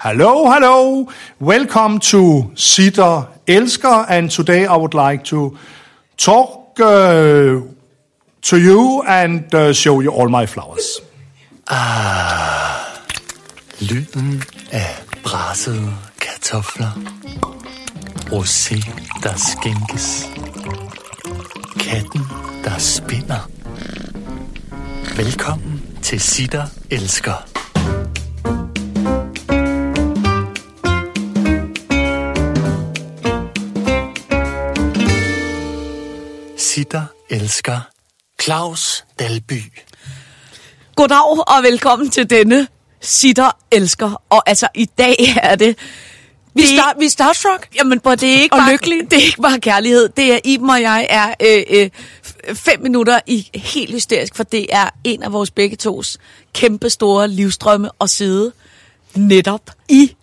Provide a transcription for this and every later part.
Hello, hello. Welcome to Sitter Elsker, and today I would like to talk uh, to you and uh, show you all my flowers. Ah, Lyden af brassede kartofler. Rosé, der skænkes. Katten, der spinder. Velkommen til Sitter Elsker. Sitter Elsker. Claus Dalby. Goddag og velkommen til denne sitter elsker. Og altså, i dag er det... Vi, det, star, vi er starstruck. Jamen, bror, det er ikke Og bare, lykkelige. Det er ikke bare kærlighed. Det er Iben og jeg er øh, øh, fem minutter i helt hysterisk, for det er en af vores begge tos kæmpe store livstrømme at sidde netop i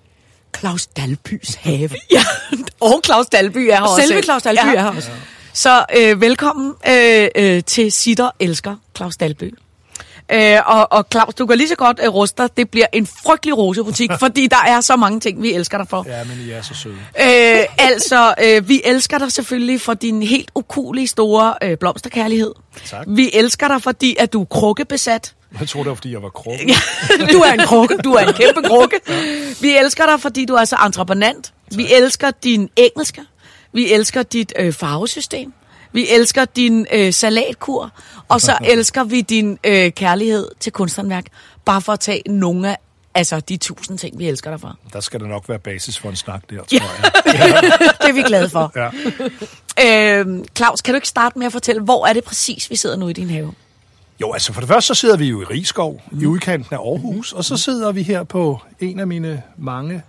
Claus Dalbys have. Ja, og Claus Dalby er her også. Selve Claus Dalby er her også. Så øh, velkommen øh, øh, til Sitter Elsker Claus Dalby. Øh, og, og Claus, du kan lige så godt øh, ruste dig. Det bliver en frygtelig rosebutik, fordi der er så mange ting, vi elsker dig for. Ja, men I er så søde. Øh, altså, øh, vi elsker dig selvfølgelig for din helt ukulige store øh, blomsterkærlighed. Tak. Vi elsker dig, fordi at du er krukkebesat. Jeg tror det var, fordi jeg var krog. Du er en krukke. Du er en kæmpe krukke. Vi elsker dig, fordi du er så entreprenant. Vi elsker din engelske. Vi elsker dit øh, farvesystem. Vi elsker din øh, salatkur. Og så elsker vi din øh, kærlighed til kunsthåndværk. Bare for at tage nogle af altså, de tusind ting, vi elsker dig for. Der skal der nok være basis for en snak der, tror Ja. jeg. det er vi glade for. Ja. Øh, Claus, kan du ikke starte med at fortælle, hvor er det præcis, vi sidder nu i din have? Jo, altså for det første så sidder vi jo i Rigskov, mm. i udkanten af Aarhus, og så sidder vi her på en af mine mange...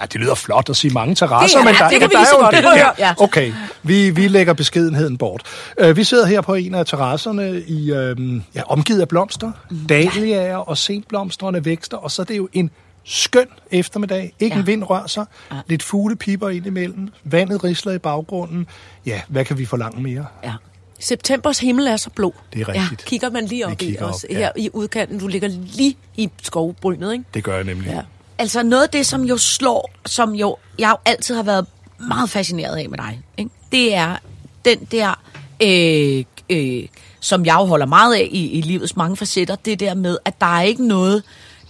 Ja, det lyder flot at sige mange terrasser, Det er- men ja, der, det kan vi der lige er jo det. Ja, Ja. okay, vi, vi lægger beskedenheden bort. Uh, vi sidder her på en af terrasserne i uh, ja, omgivet af blomster, mm. dahliaer og senblomstrende vækster, og så er det jo en skøn eftermiddag. Ikke ja. Ja. en vind rører sig. Ja. Lidt fuglepiper ind imellem. Vandet risler i baggrunden. Ja, hvad kan vi forlange mere? Ja. Septembers himmel er så blå. Det er rigtigt. Kigger man lige op i os op, her ja. i udkanten. Du ligger lige i skovbrynet, ikke? Det gør jeg nemlig. Ja. Altså noget af det, som jo slår, som jo, jeg jo altid har været meget fascineret af med dig, ikke? det er den der, øh, øh, som jeg jo holder meget af i, i livets mange facetter, det der med, at der er ikke noget,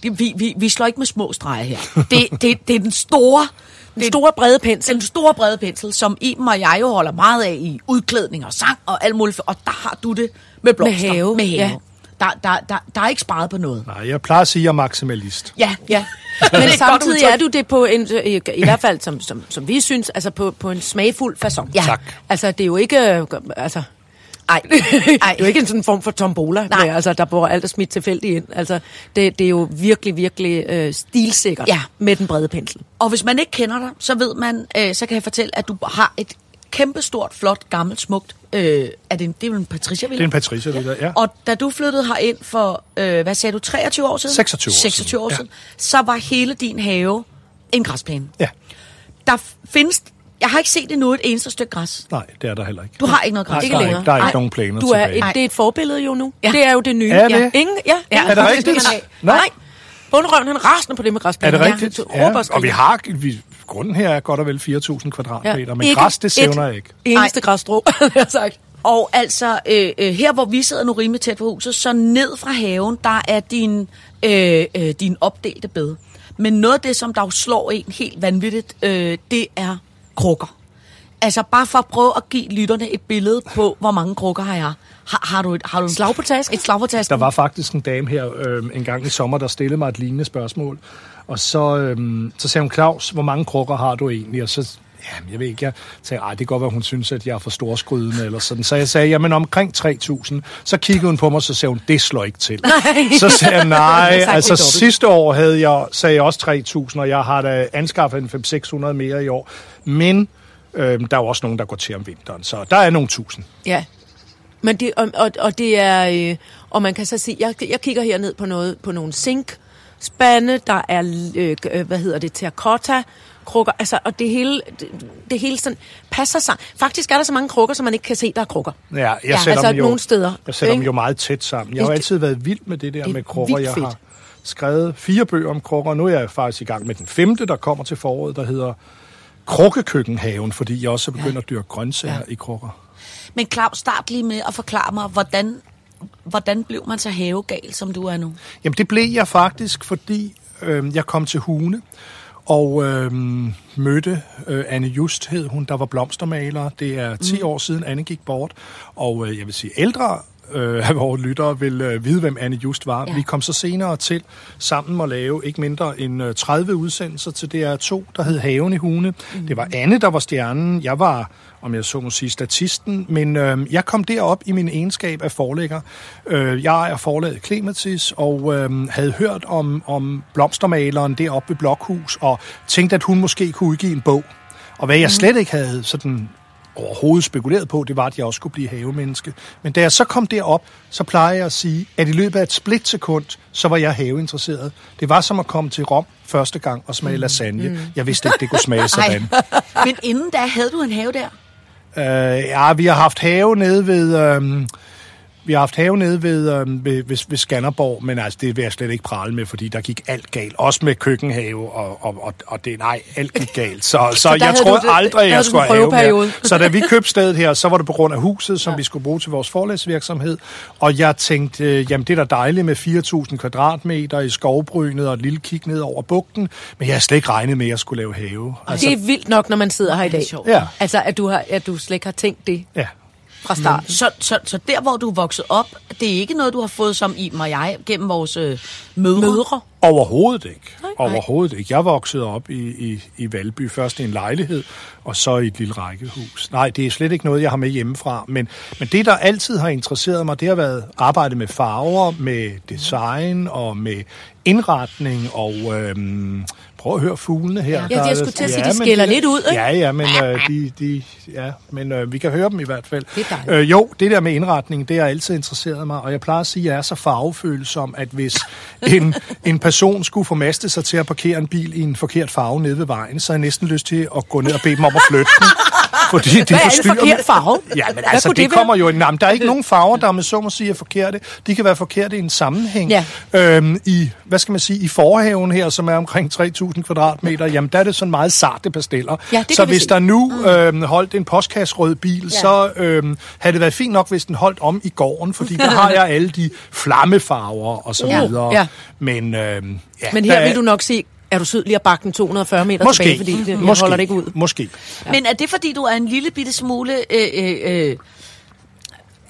det, vi, vi, vi slår ikke med små streger her. Det, det, det er den store, Den store brede pensel. den store brede pensel, som Iben og jeg jo holder meget af i udklædning og sang og alt muligt, og der har du det med blomster. Med have, Med have. ja. Der, der, der, der er ikke sparet på noget. Nej, jeg plejer at sige, at jeg er maksimalist. Ja, Ja, er men et samtidig godt er du det på en, i, i hvert fald som, som, som vi synes, altså på, på en smagfuld façon. Ja. Tak. Altså det er jo ikke, øh, altså, Ej, det er jo ikke en sådan form for tombola, Nej. med, altså, der bor alt er smidt tilfældigt ind. Altså, det, det er jo virkelig, virkelig øh, stilsikkert Ja. med den brede pensel. Og hvis man ikke kender dig, så ved man, øh, så kan jeg fortælle, at du har et kæmpestort, flot, gammelt, smukt, øh, er det, en, det er jo en Patricia Det er en Patricia, det der, ja. Og da du flyttede herind for, øh, hvad sagde du, 23 år siden? 26 år 26 år siden, siden. Så var hele din have en græsplæne. Ja, Der findes, jeg har ikke set endnu et eneste stykke græs. nej, det er der heller ikke. Du har ikke noget græs. Nej, Ikke der er længere. ikke, der er ikke Nej. nogen planer Du er tilbage. et, det er et forbillede jo nu. Ja. Ja. Det er jo det nye. Er det? Ja. Ingen, ja, Ja. ingen Er det rigtigt? Nej. Nej. Bundrøven, han er rasende på det med Er græsplæner. det Ja, rigtigt? Ja, og vi har, vi, grunden her er godt og vel 4.000 kvadratmeter, Ja. men Ikke græs, det et sævner jeg ikke. Eneste græsstrå, har jeg sagt. Og altså, øh, øh, her hvor vi sidder nu rimelig tæt på huset, så ned fra haven, der er din, øh, øh, din opdelte bed. Men noget af det, som der jo slår en helt vanvittigt, øh, det er krukker. Altså bare for at prøve at give lytterne et billede på, hvor mange krukker har jeg. Har, har du et, har du Slag på tasken? Et slag på tasken? Der var faktisk en dame her øh, en gang i sommer, der stillede mig et lignende spørgsmål. Og så, øh, så sagde hun, Claus, hvor mange krukker har du egentlig? Og så, jamen, jeg ved ikke, jeg sagde, ej, det kan godt være, hun synes, at jeg er for storskrydende, eller sådan. Så jeg sagde, jamen omkring 3.000. Så kiggede hun på mig, så sagde hun, det slår ikke til. Nej. Så sagde jeg, nej, altså sidste år havde jeg, sagde jeg også 3.000, og jeg har da anskaffet en 500-600 mere i år. Men øh, der er jo også nogen, der går til om vinteren, så der er nogle tusind. Ja. Men det, og, og, og det er, øh, og man kan så sige, jeg, jeg kigger her ned på noget, på nogle zink spande, der er, øh, øh, hvad hedder det, terracotta krukker, altså, og det hele, det, det hele sådan passer sammen. Faktisk er der så mange krukker, som man ikke kan se, der er krukker. Ja, jeg Ja, sætter altså dem jo, nogle steder, Jeg sætter dem ikke? jo meget tæt sammen. Jeg har jo altid været vild med det der det med krukker. Jeg har skrevet fire bøger om krukker, og nu er jeg faktisk i gang med den femte, der kommer til foråret, der hedder Krukkekøkkenhaven, fordi jeg også er begyndt at dyrke grøntsager Ja. i krukker. Men Claus, start lige med at forklare mig, hvordan, hvordan blev man så havegal, som du er nu? Jamen det blev jeg faktisk, fordi øh, jeg kom til Hune og øh, mødte øh, Anne Just, hed hun, der var blomstermaler. Det er 10 mm. år siden Anne gik bort, og øh, jeg vil sige ældre øh, af vores lyttere vil øh, vide, hvem Anne Just var. Ja. Vi kom så senere til sammen at lave ikke mindre end øh, 30 udsendelser til DR2, der hed Haven i Hune. Mm. Det var Anne, der var stjernen. Jeg var, om jeg så må sige, statisten, men øh, jeg kom derop i min egenskab af forlægger. Øh, jeg er forlaget Clematis og øh, havde hørt om, om blomstermaleren deroppe ved Blokhus, og tænkte, at hun måske kunne udgive en bog. Og hvad jeg slet ikke havde sådan overhovedet spekuleret på, det var, at jeg også skulle blive havemenneske. Men da jeg så kom derop, så plejer jeg at sige, at i løbet af et splitsekund, så var jeg haveinteresseret. Det var som at komme til Rom første gang og smage lasagne. Mm. Jeg vidste ikke, det kunne smage sådan. Men inden da havde du en have der. Øh, ja, vi har haft have nede ved... Øh, vi har haft have nede ved, øh, ved, ved, ved Skanderborg, men altså, det vil jeg slet ikke prale med, fordi der gik alt galt. Også med køkkenhave, og, og, og, og det, nej, alt gik galt. Så, så, der jeg havde troede du det- aldrig, havde jeg skulle have mere. Så da vi købte stedet her, så var det på grund af huset, som ja. vi skulle bruge til vores forlægsvirksomhed. Og jeg tænkte, øh, jamen det er da dejligt med 4.000 kvadratmeter i skovbrynet og et lille kig ned over bugten, men jeg har slet ikke regnet med, at jeg skulle lave have. Altså, det er vildt nok, når man sidder her i dag. Ja. Altså, at du, har, at du slet ikke har tænkt det Ja. Fra starten. Så, så, så der, hvor du er vokset op, det er ikke noget, du har fået som Iben og jeg gennem vores øh, mødre. Mødre. Overhovedet ikke. Nej. Overhovedet ikke. Jeg voksede op i, i, i Valby, først i en lejlighed, og så i et lille rækkehus. Nej, det er slet ikke noget, jeg har med hjemmefra. Men, men det, der altid har interesseret mig, det har været arbejde med farver, med design og med indretning og... Øhm, prøv at høre fuglene her. Ja, jeg Der er- skulle til at sige, de men skælder lidt ud, ikke? Ja, ja, men, øh, de, de, ja, men øh, vi kan høre dem i hvert fald. Det er dejligt. Øh, jo, det der med indretning, det har altid interesseret mig, og jeg plejer at sige, at jeg er så farvefølsom, at hvis en, en person skulle formaste sig til at parkere en bil i en forkert farve nede ved vejen, så har jeg næsten lyst til at gå ned og bede dem om at flytte den. Fordi det Hvad er en forkert farve? Ja, men altså, det, det kommer jo... Jamen, der er ikke nogen farver, der med så må sige er forkerte. De kan være forkerte i en sammenhæng. Ja. Øhm, I, hvad skal man sige, i forhaven her, som er omkring 3.000 kvadratmeter, jamen der er det sådan meget sarte pasteller. Ja, så vi hvis se. der nu øhm, holdt en postkasserød bil, ja. så øhm, havde det været fint nok, hvis den holdt om i gården, fordi der har jeg alle de flammefarver og så Ja. videre. Ja. Men, øhm, ja, Men her er- vil du nok sige, er du sød lige at bakke den 240 meter Måske, tilbage, fordi det, jeg måske, holder det ikke ud. Måske. Ja. Men er det, fordi du er en lille bitte smule... Øh, øh, øh,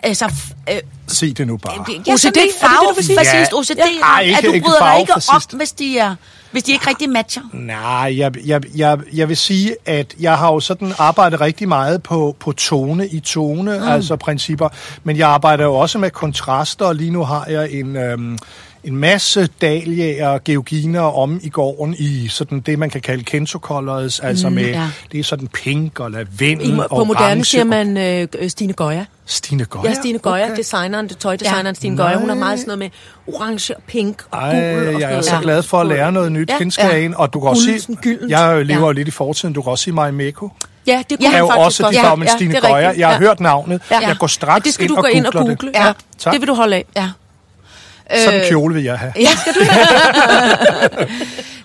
altså... Øh, Sig det nu bare. sådan OCD, er vil sige? farvefascist, Ja. OCD, Ja. Ej, ikke- at du ikke bryder dig ikke farvefascist. hvis de, er, hvis de ikke rigtig matcher. Nej, jeg, jeg, jeg, jeg vil sige, at jeg har jo sådan arbejdet rigtig meget på, på tone i tone, mm. altså principper. Men jeg arbejder jo også med kontraster, og lige nu har jeg en... Øhm, en masse dahliaer og georginer om i gården i sådan det, man kan kalde kento colors, altså med, ja. det er sådan pink og lavendel, I, på orange moderne siger og- man øh, Stine Goya. Stine Goya? Ja, Stine Goya, okay. designeren, det tøjdesigneren Ja. Stine Goya. Hun Nej. meget sådan noget med orange og pink og Ej, gul. Og jeg er så glad for at lære noget nyt Ja, kendskab ja. og du kan også sige, jeg lever Ja. lidt i fortiden, du kan også sige Marimekko. Ja, det kunne Ja. er jo også godt. de med Stine det er Goya. rigtigt. Jeg har Ja. hørt navnet. Ja. Jeg går straks Det skal ind du og gå ind og google. det. Ja. Tak. Det vil du holde af. Ja. Sådan en kjole vil jeg have. Ja, skal du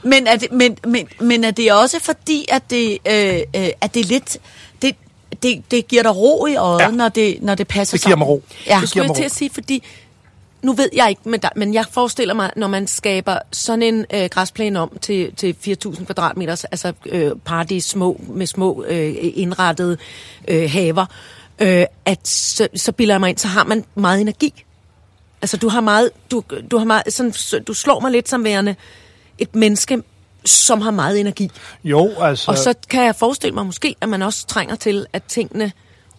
men, er det, men, men, men er det også fordi, at det, øh, øh, at det er lidt... Det, det, det giver dig ro i øjet, Ja. når, det, når det passer Det giver mig ro. Ja. Det giver jeg mig til ro. at sige, fordi nu ved jeg ikke, men, der, men jeg forestiller mig, når man skaber sådan en øh, græsplæne om til, til 4.000 kvadratmeter, altså øh, paradis små, med små øh, indrettede øh, haver, øh, at så, så bilder jeg mig ind, så har man meget energi. Altså du har meget, du, du har meget, sådan, så- du slår mig lidt som værende et menneske, som har meget energi. Jo, altså... Og så kan jeg forestille mig måske, at man også trænger til, at tingene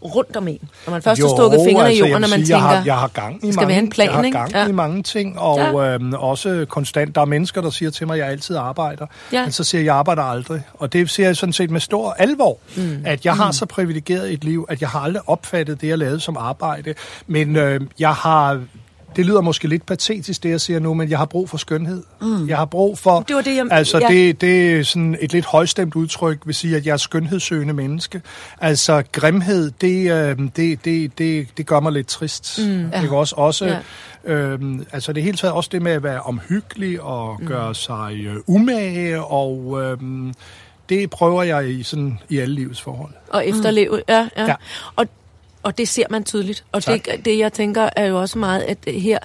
rundt om en. Når man først jo, har stukket fingrene i altså, jeg jorden, og man sige, tænker, jeg har, jeg har gang i skal mange, være en plan, jeg har ikke? gang Ja. i mange ting, og Ja. øhm, også konstant. Der er mennesker, der siger til mig, at jeg altid arbejder. Ja. Men så siger jeg, at jeg arbejder aldrig. Og det siger jeg sådan set med stor alvor, mm. at jeg har så privilegeret et liv, at jeg har aldrig opfattet det, jeg lavede som arbejde. Men øh, jeg har det lyder måske lidt patetisk, det jeg siger nu, men jeg har brug for skønhed. Mm. Jeg har brug for... Det var det, jeg- Altså, ja. det, det er sådan et lidt højstemt udtryk, vil sige, at jeg er skønhedssøgende menneske. Altså, grimhed, det, øh, det, det, det, det gør mig lidt trist. Mm. Ikke også? Også... Ja. Ja. Øhm, altså det hele taget også det med at være omhyggelig og mm. gøre sig øh, umage, og øhm, det prøver jeg i, sådan, i alle livets forhold. Og efterleve, ja, ja. Ja. ja. Og, og det ser man tydeligt. Og det, det, jeg tænker, er jo også meget, at her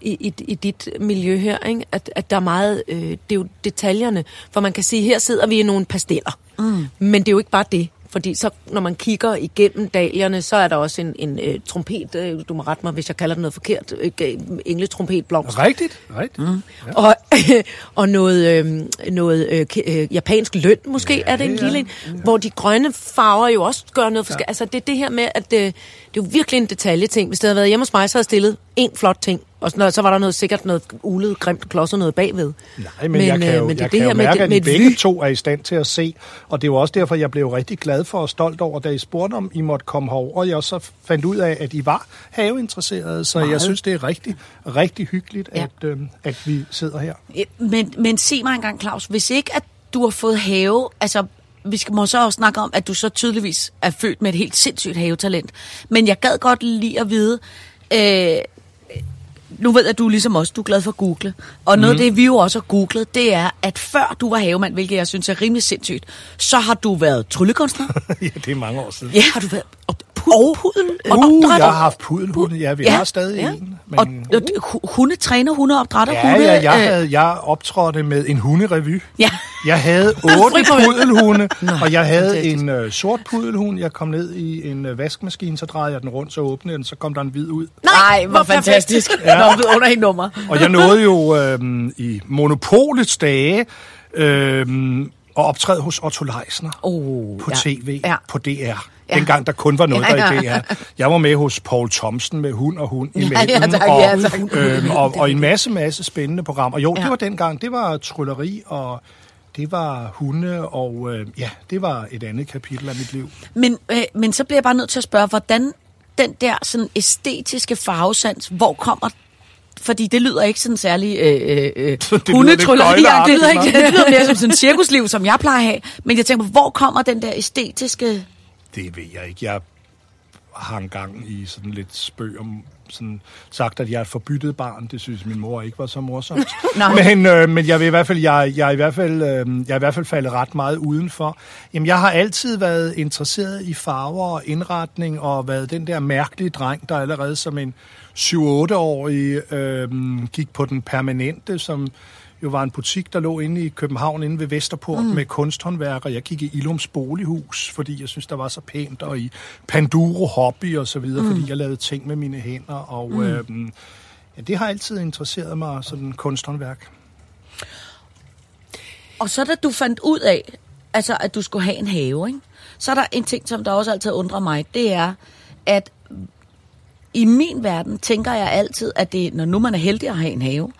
i, i, i dit miljø her, ikke? At, at der er meget, øh, det er jo detaljerne. For man kan sige, her sidder vi i nogle pasteller. Mm. Men det er jo ikke bare det. Fordi så, når man kigger igennem dalierne, så er der også en, en øh, trompet, øh, du må rette mig, hvis jeg kalder det noget forkert, øh, engletrompetblomst. Rigtigt? Rigtigt. Mm. Og, og noget, øh, noget øh, øh, japansk løn, måske ja, er det en ja, lille en, hvor de grønne farver jo også gør noget forskelligt. Ja. Altså det er det her med, at øh, det er jo virkelig en detaljeting. Hvis det havde været hjemme hos mig, så havde jeg stillet en flot ting, og så, så var der noget sikkert noget ulet, grimt klodset noget bagved. Nej, men, men jeg kan øh, jo, men det er jeg det kan her jo med, mærke, det- at med I et begge vy. to er i stand til at se, og det er jo også derfor, jeg blev rigtig glad for og stolt over, da I spurgte om, I måtte komme herover, og jeg så fandt ud af, at I var haveinteresserede, så jeg synes, det er rigtig, rigtig hyggeligt, Ja. at, øh, at vi sidder her. Men, men sig mig engang, Claus, hvis ikke at du har fået have, altså vi skal må så også snakke om, at du så tydeligvis er født med et helt sindssygt havetalent. Men jeg gad godt lige at vide, øh, nu ved jeg, at du ligesom os, du er glad for at google. Og noget af det, vi jo også har googlet, det er, at før du var havemand, hvilket jeg synes er rimelig sindssygt, så har du været tryllekunstner. ja, det er mange år siden. ja, har du været og, og pudel og Uh, opdrætter. jeg har haft pudelhunde. Ja, vi ja. har stadig ja. en. Og, og hu- hunde-træner, hundeopdrætter, ja, hunde... ja, jeg, øh, havde, jeg optrådte med en hunderevy. Ja. Jeg havde otte pudelhunde, og jeg havde fantastisk. en øh, sort pudelhund. Jeg kom ned i en øh, vaskemaskine, så drejede jeg den rundt, så åbnede den, så kom der en hvid ud. Nej, hvor hvor fantastisk. Ja. Nå, under et nummer. Og jeg nåede jo øh, i monopolets dage øh, at optræde hos Otto Leisner Oh, på ja. tv, Ja. på DR. Ja. Dengang der kun var noget Ja, der ja. i DR. Jeg var med hos Paul Thomsen med hund og hund imellem. ja, tak, og, ja, tak. øhm, og, og en masse, masse spændende programmer. Jo, Ja. det var dengang. Det var trylleri, og det var hunde, og øh, ja, det var et andet kapitel af mit liv. Men, øh, men så bliver jeg bare nødt til at spørge, hvordan den der sådan æstetiske farvesans, hvor kommer fordi det lyder ikke sådan særlig øh, øh, hundetrylleri. Det lyder, ikke, det lyder mere som sådan cirkusliv, som jeg plejer at have. Men jeg tænker på, hvor kommer den der æstetiske... Det ved jeg ikke. Jeg har engang i sådan lidt spøg om sådan sagt, at jeg er et forbyttet barn. Det synes min mor ikke var så morsomt. Men, øh, men jeg vil i hvert fald, jeg, jeg, er i hvert fald, øh, jeg er i hvert fald faldet ret meget udenfor. Jamen, jeg har altid været interesseret i farver og indretning, og været den der mærkelige dreng, der allerede som en 7-8-årig øh, gik på den permanente, som jo var en butik, der lå inde i København, inde ved Vesterport, mm. med kunsthåndværk, og jeg gik i Ilums bolighus, fordi jeg synes, der var så pænt, og i Panduro Hobby og så videre, mm. fordi jeg lavede ting med mine hænder, og mm. øhm, ja, det har altid interesseret mig, sådan kunsthåndværk. Og så da du fandt ud af, altså at du skulle have en have, ikke? så er der en ting, som der også altid undrer mig, det er, at i min verden tænker jeg altid, at det, når nu man er heldig at have en have,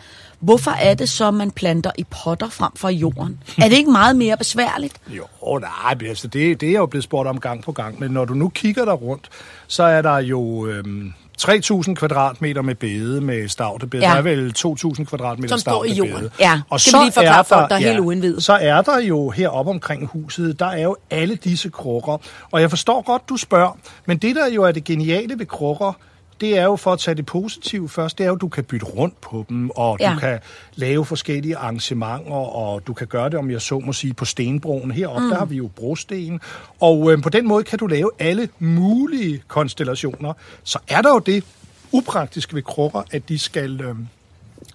hvorfor er det så, man planter i potter frem for i jorden? Er det ikke meget mere besværligt? Jo, nej, altså det, det er jo blevet spurgt om gang på gang, men når du nu kigger der rundt, så er der jo øhm, 3.000 kvadratmeter med bede, med stavtebede. Ja. Ja. Der er vel 2.000 kvadratmeter Som står i jorden. Ja. Og Skal vi lige forklare er folk, der er helt uindvidede? Så er der jo heroppe omkring huset, der er jo alle disse krukker. Og jeg forstår godt, du spørger, men det der jo er det geniale ved krukker, det er jo for at tage det positive først, det er jo, at du kan bytte rundt på dem, og Ja. du kan lave forskellige arrangementer, og du kan gøre det, om jeg så må sige, på stenbroen. Heroppe, mm. der har vi jo brosten, og øh, på den måde kan du lave alle mulige konstellationer. Så er der jo det upraktiske ved krukker, at de skal... Øh,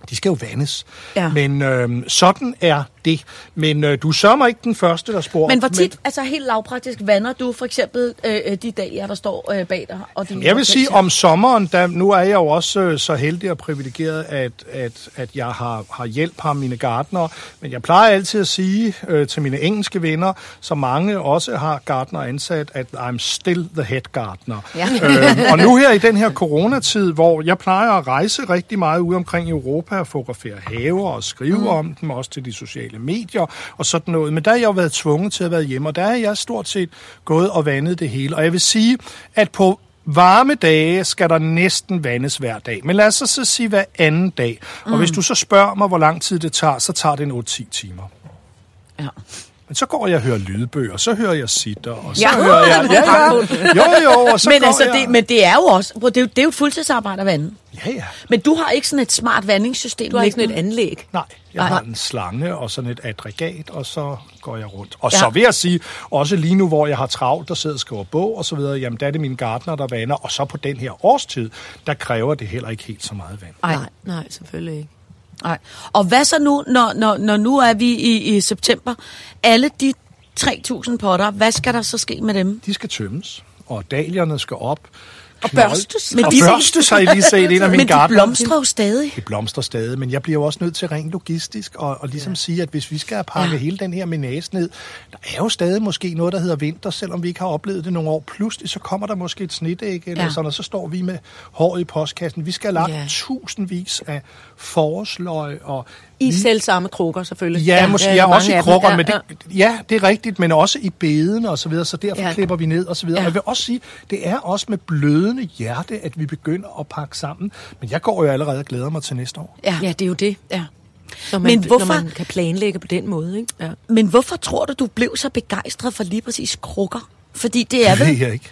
de skal jo vandes. Ja. Men øh, sådan er det. Men øh, du sørger mig ikke den første, der spurgte. Men hvor tit, altså helt lavpraktisk, vander du for eksempel øh, øh, de dalier, der står øh, bag dig? Og de Jeg vil sige, om sommeren, der, nu er jeg jo også øh, så heldig og privilegeret, at, at, at jeg har, har hjælp af mine gartnere. Men jeg plejer altid at sige øh, til mine engelske venner, som mange også har gartner ansat, at I'm still the head gardener. Ja. øh, og nu her i den her coronatid, hvor jeg plejer at rejse rigtig meget ud omkring i Europa og fotografere haver og skrive mm. om dem, også til de sociale medier og sådan noget. Men der har jeg jo været tvunget til at være hjemme, og der er jeg stort set gået og vandet det hele. Og jeg vil sige, at på varme dage skal der næsten vandes hver dag. Men lad os så, sige hver anden dag. Og hvis du så spørger mig, hvor lang tid det tager, så tager det en 8-10 timer. Ja. Men så går jeg og hører lydbøger, så hører jeg sitter, og så Ja. hører jeg... Ja, ja. Jo, jo, og så Men, går altså, jeg... det, men det er jo også, det er jo, det er jo et fuldtidsarbejde at vande. Ja, ja. Men du har ikke sådan et smart vandingssystem. Du har ikke sådan et anlæg. Nej, jeg Nej. har en slange og sådan et aggregat, og så går jeg rundt. Og Ja. så vil jeg sige, også lige nu, hvor jeg har travlt, der sidder og skriver bog og så videre, jamen der er det mine gartner, der vander, og så på den her årstid, der kræver det heller ikke helt så meget vand. Ej. Nej, nej, selvfølgelig ikke. Nej. Og hvad så nu, når, når, når nu er vi i, i september? Alle de 3.000 potter, hvad skal der så ske med dem? De skal tømmes, og dalierne skal op. Og børstes. Men Og de- børstes har I lige set en af mine Men de blomstrer jo stadig. Det blomstrer stadig, men jeg bliver jo også nødt til rent logistisk og, og ligesom ja. sige, at hvis vi skal have pakket Ja. hele den her menage ned, der er jo stadig måske noget, der hedder vinter, selvom vi ikke har oplevet det nogle år. Pludselig så kommer der måske et snitæg eller Ja. sådan, og så står vi med håret i postkassen. Vi skal have lagt Ja. tusindvis af forårsløg og I selv samme krukker, selvfølgelig. Ja, ja måske ja, også i krukker, Ja, men det, ja, det er rigtigt, men også i beden og så videre, så derfor Ja. klipper vi ned og så videre. Ja. Og jeg vil også sige, det er også med blødende hjerte, at vi begynder at pakke sammen. Men jeg går jo allerede og glæder mig til næste år. Ja. Ja, det er jo det. ja. Når man, Men hvorfor- når man kan planlægge på den måde, ikke? Ja. Men hvorfor tror du, du blev så begejstret for lige præcis krukker? Fordi det er Det ved vel... jeg ikke.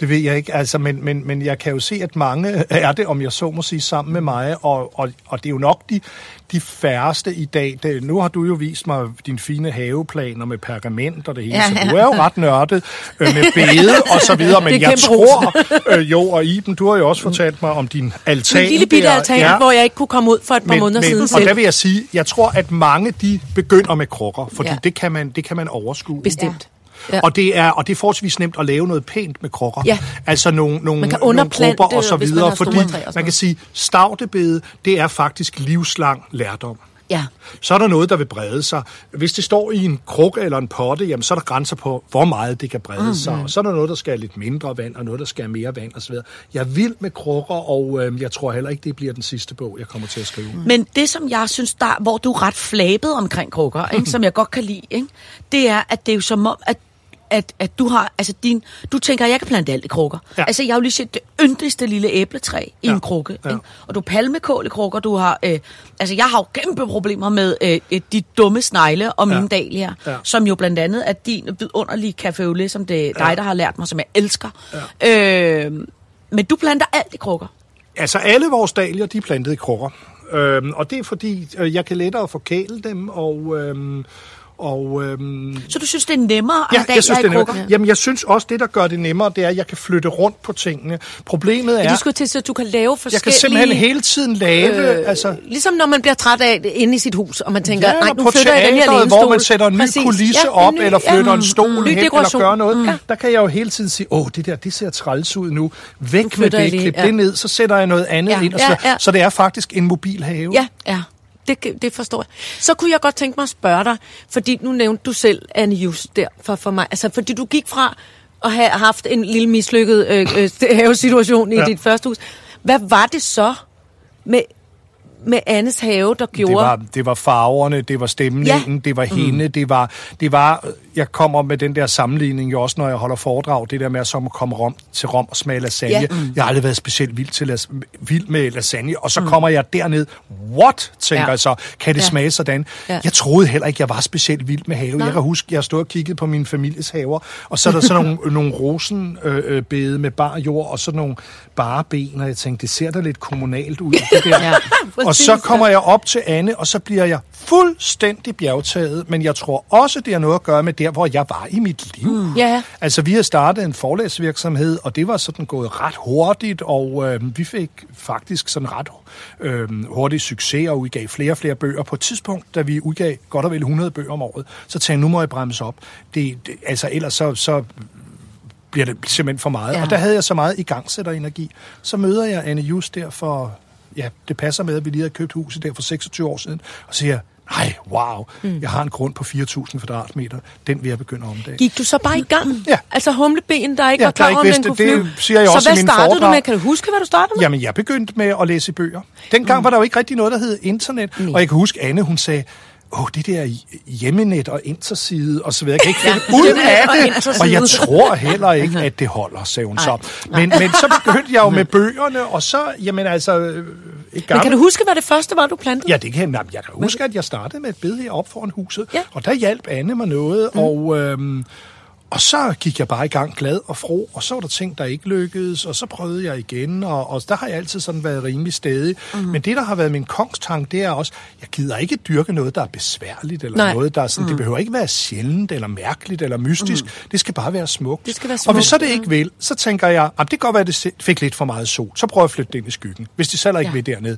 Det ved jeg ikke, altså, men, men, men jeg kan jo se, at mange er det, om jeg så må sige, sammen med mig, og, og, og det er jo nok de, de færreste i dag. Det, nu har du jo vist mig dine fine haveplaner med pergament og det hele, Ja, ja, så du er jo ret nørdet øh, med bede og så videre, men jeg tror, øh, jo, og Iben, du har jo også fortalt mig om din altan. En lille bitte altan, ja. hvor jeg ikke kunne komme ud for et par men, måneder men, siden og selv. der vil jeg sige, jeg tror, at mange de begynder med krukker, fordi Ja. ja. det, kan man, det kan man overskue. Bestemt. Ja. Og det er og det er forholdsvis nemt at lave noget pænt med krukker. Ja. Altså nogle, nogle, Man kan nogle grupper og så man videre, store fordi man kan sige, stavtebede, det er faktisk livslang lærdom. Ja. Så er der noget, der vil brede sig. Hvis det står i en krukke eller en potte, jamen, så er der grænser på, hvor meget det kan brede mm-hmm. sig. Og så er der noget, der skal have lidt mindre vand, og noget, der skal have mere vand osv. Jeg vild med krukker, og øh, jeg tror heller ikke, det bliver den sidste bog, jeg kommer til at skrive. Men det, som jeg synes, der, hvor du er ret flabet omkring krukker, ikke, som jeg godt kan lide, ikke, det er, at det er jo som om, at at, at du har, altså din, du tænker, at jeg kan plante alt i krukker. Ja. Ja. Altså, jeg har jo lige set det yndigste lille æbletræ i Ja. en krukke. Ja. Ikke? Og du har palmekål i krukker, du har, øh, altså jeg har jo kæmpe problemer med øh, øh, de dumme snegle og mine Ja. dahlier, Ja. som jo blandt andet er din vidunderlige café som det er dig, der har lært mig, som jeg elsker. Ja. Øh, men du planter alt i krukker. Altså, alle vores dahlier, de er plantet i krukker. Øhm, og det er fordi, øh, jeg kan lettere forkæle dem, og... Øhm, og øhm, Så du synes, det er nemmere at Ja, have jeg synes, det er nemmere. Jamen, jeg synes også, det, der gør det nemmere, det er, at jeg kan flytte rundt på tingene. Problemet Ja. er, Du skulle til, så du kan lave jeg forskellige... kan simpelthen hele tiden lave... Øh, altså, Ligesom når man bliver træt af det inde i sit hus, og man tænker, ja, nej, nu flytter jeg den her teateret, hvor man lænestol." sætter en ny Præcis. kulisse Ja, op, ny- eller flytter ja, en stol hen, eller gør noget. Mm. Der kan jeg jo hele tiden sige, åh, det der, det ser træls ud nu. Væk med det, jeg klip ja. det ned, så sætter jeg noget andet Ja, ind. Og ja, så, ja. så det er faktisk en mobil have. Ja, Ja. Det, det forstår jeg. Så kunne jeg godt tænke mig at spørge dig, fordi nu nævnte du selv Anne Just der for, for mig. Altså, fordi du gik fra at have haft en lille mislykket øh, øh, havesituation i Ja. dit første hus. Hvad var det så med, med Annes have, der gjorde... Det var, det var farverne, det var stemningen, Ja. det var hende, det var, det var, jeg kommer med den der sammenligning jo også, når jeg holder foredrag, det der med som at komme rom, til Rom og smage lasagne. Ja. Jeg har aldrig været specielt vild, til las, vild med lasagne, og så kommer jeg derned, what, tænker Ja. jeg så, kan det Ja. smage sådan? Ja. Jeg troede heller ikke, jeg var specielt vild med have. Nej. Jeg kan huske, jeg stod og kiggede på min families haver, og så er der sådan nogle, nogle rosenbede øh, med bar jord, og sådan nogle bare ben, og jeg tænkte, det ser da lidt kommunalt ud. Det der. Ja. Og så kommer jeg op til Anne, og så bliver jeg fuldstændig bjergtaget, men jeg tror også, det har noget at gøre med der, hvor jeg var i mit liv. Mm. Ja. Altså, vi har startet en forlæsvirksomhed, og det var sådan gået ret hurtigt, og øh, vi fik faktisk sådan ret øh, hurtig succes og udgav flere og flere bøger. På et tidspunkt, da vi udgav godt og vel 100 bøger om året, så tænkte jeg, nu må jeg bremse op. Det, det, altså, ellers så, så bliver det simpelthen for meget. Ja. Og der havde jeg så meget igangsætterenergi. Så møder jeg Anne Just der for, ja, det passer med, at vi lige havde købt huset der for 26 år siden, og siger, nej, wow, mm. jeg har en grund på 4.000 kvadratmeter, den vil jeg begynde at omdage. Gik du så bare i gang? Ja. Altså humleben, der ikke Ja, var klar ikke om den kunne det flyve. siger jeg så også hvad startede du foredrag. med? Kan du huske, hvad du startede med? Jamen, jeg begyndte med at læse bøger. Dengang mm. var der jo ikke rigtig noget, der hed internet, og jeg kan huske, Anne, hun sagde, åh, det der hjemmenet og interside og så videre, jeg kan ikke finde ud Hjemmenet af og det, interside. og jeg tror heller ikke, at det holder, sagde hun så. Men, men så begyndte jeg jo med bøgerne, og så, jamen altså, øh, et Men gammelt... kan du huske, hvad det første var, du plantede? Ja, det kan jeg. Jeg kan huske, at jeg startede med et bed heroppe foran huset, Ja. og der hjalp Anne mig noget, mm. og, øhm, og så gik jeg bare i gang glad og fro, og så var der ting, der ikke lykkedes, og så prøvede jeg igen, og, og der har jeg altid sådan været rimelig stedig. Mm. Men det, der har været min kongstank, det er også, jeg gider ikke dyrke noget, der er besværligt, eller Nej. noget, der er sådan, mm. det behøver ikke være sjældent, eller mærkeligt, eller mystisk. Mm. Det skal bare være smukt. Det skal være Og hvis smukt, så det ikke vil, så tænker jeg, at det kan godt være, at det fik lidt for meget sol. Så prøver jeg at flytte det ind i skyggen. Hvis de selv ikke Ja. vil dernede,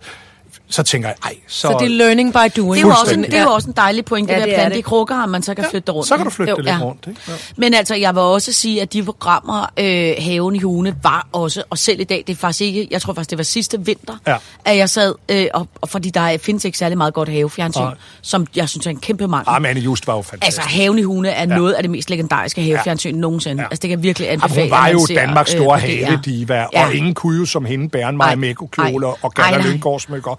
så tænker jeg, ej, så... Så det er learning by doing. Det er, jo også en, det er jo også en dejlig pointe, Ja, ja, det er at plante det. i krukker, at man så kan flytte det rundt. så kan du flytte Jo. det lidt Ja. rundt. Ikke? Ja. Men altså, jeg vil også sige, at de programmer, øh, Haven i Hune, var også, og selv i dag, det er faktisk ikke, jeg tror faktisk, det var sidste vinter, Ja. at jeg sad, øh, og, og fordi der findes ikke særlig meget godt havefjernsyn, Nej. som jeg synes er en kæmpe mangel. Ah, men Anne Just var jo fantastisk. Altså, Haven i Hune er ja. noget af det mest legendariske havefjernsyn ja. nogensinde. Ja. Altså, det kan virkelig Ja, anbefale. hun var jo ser, Danmarks øh, store DR. havediva, ja. Ja. og ingen kunne jo som hende bære en Nej. Marimekko-kjole Nej. og Gerda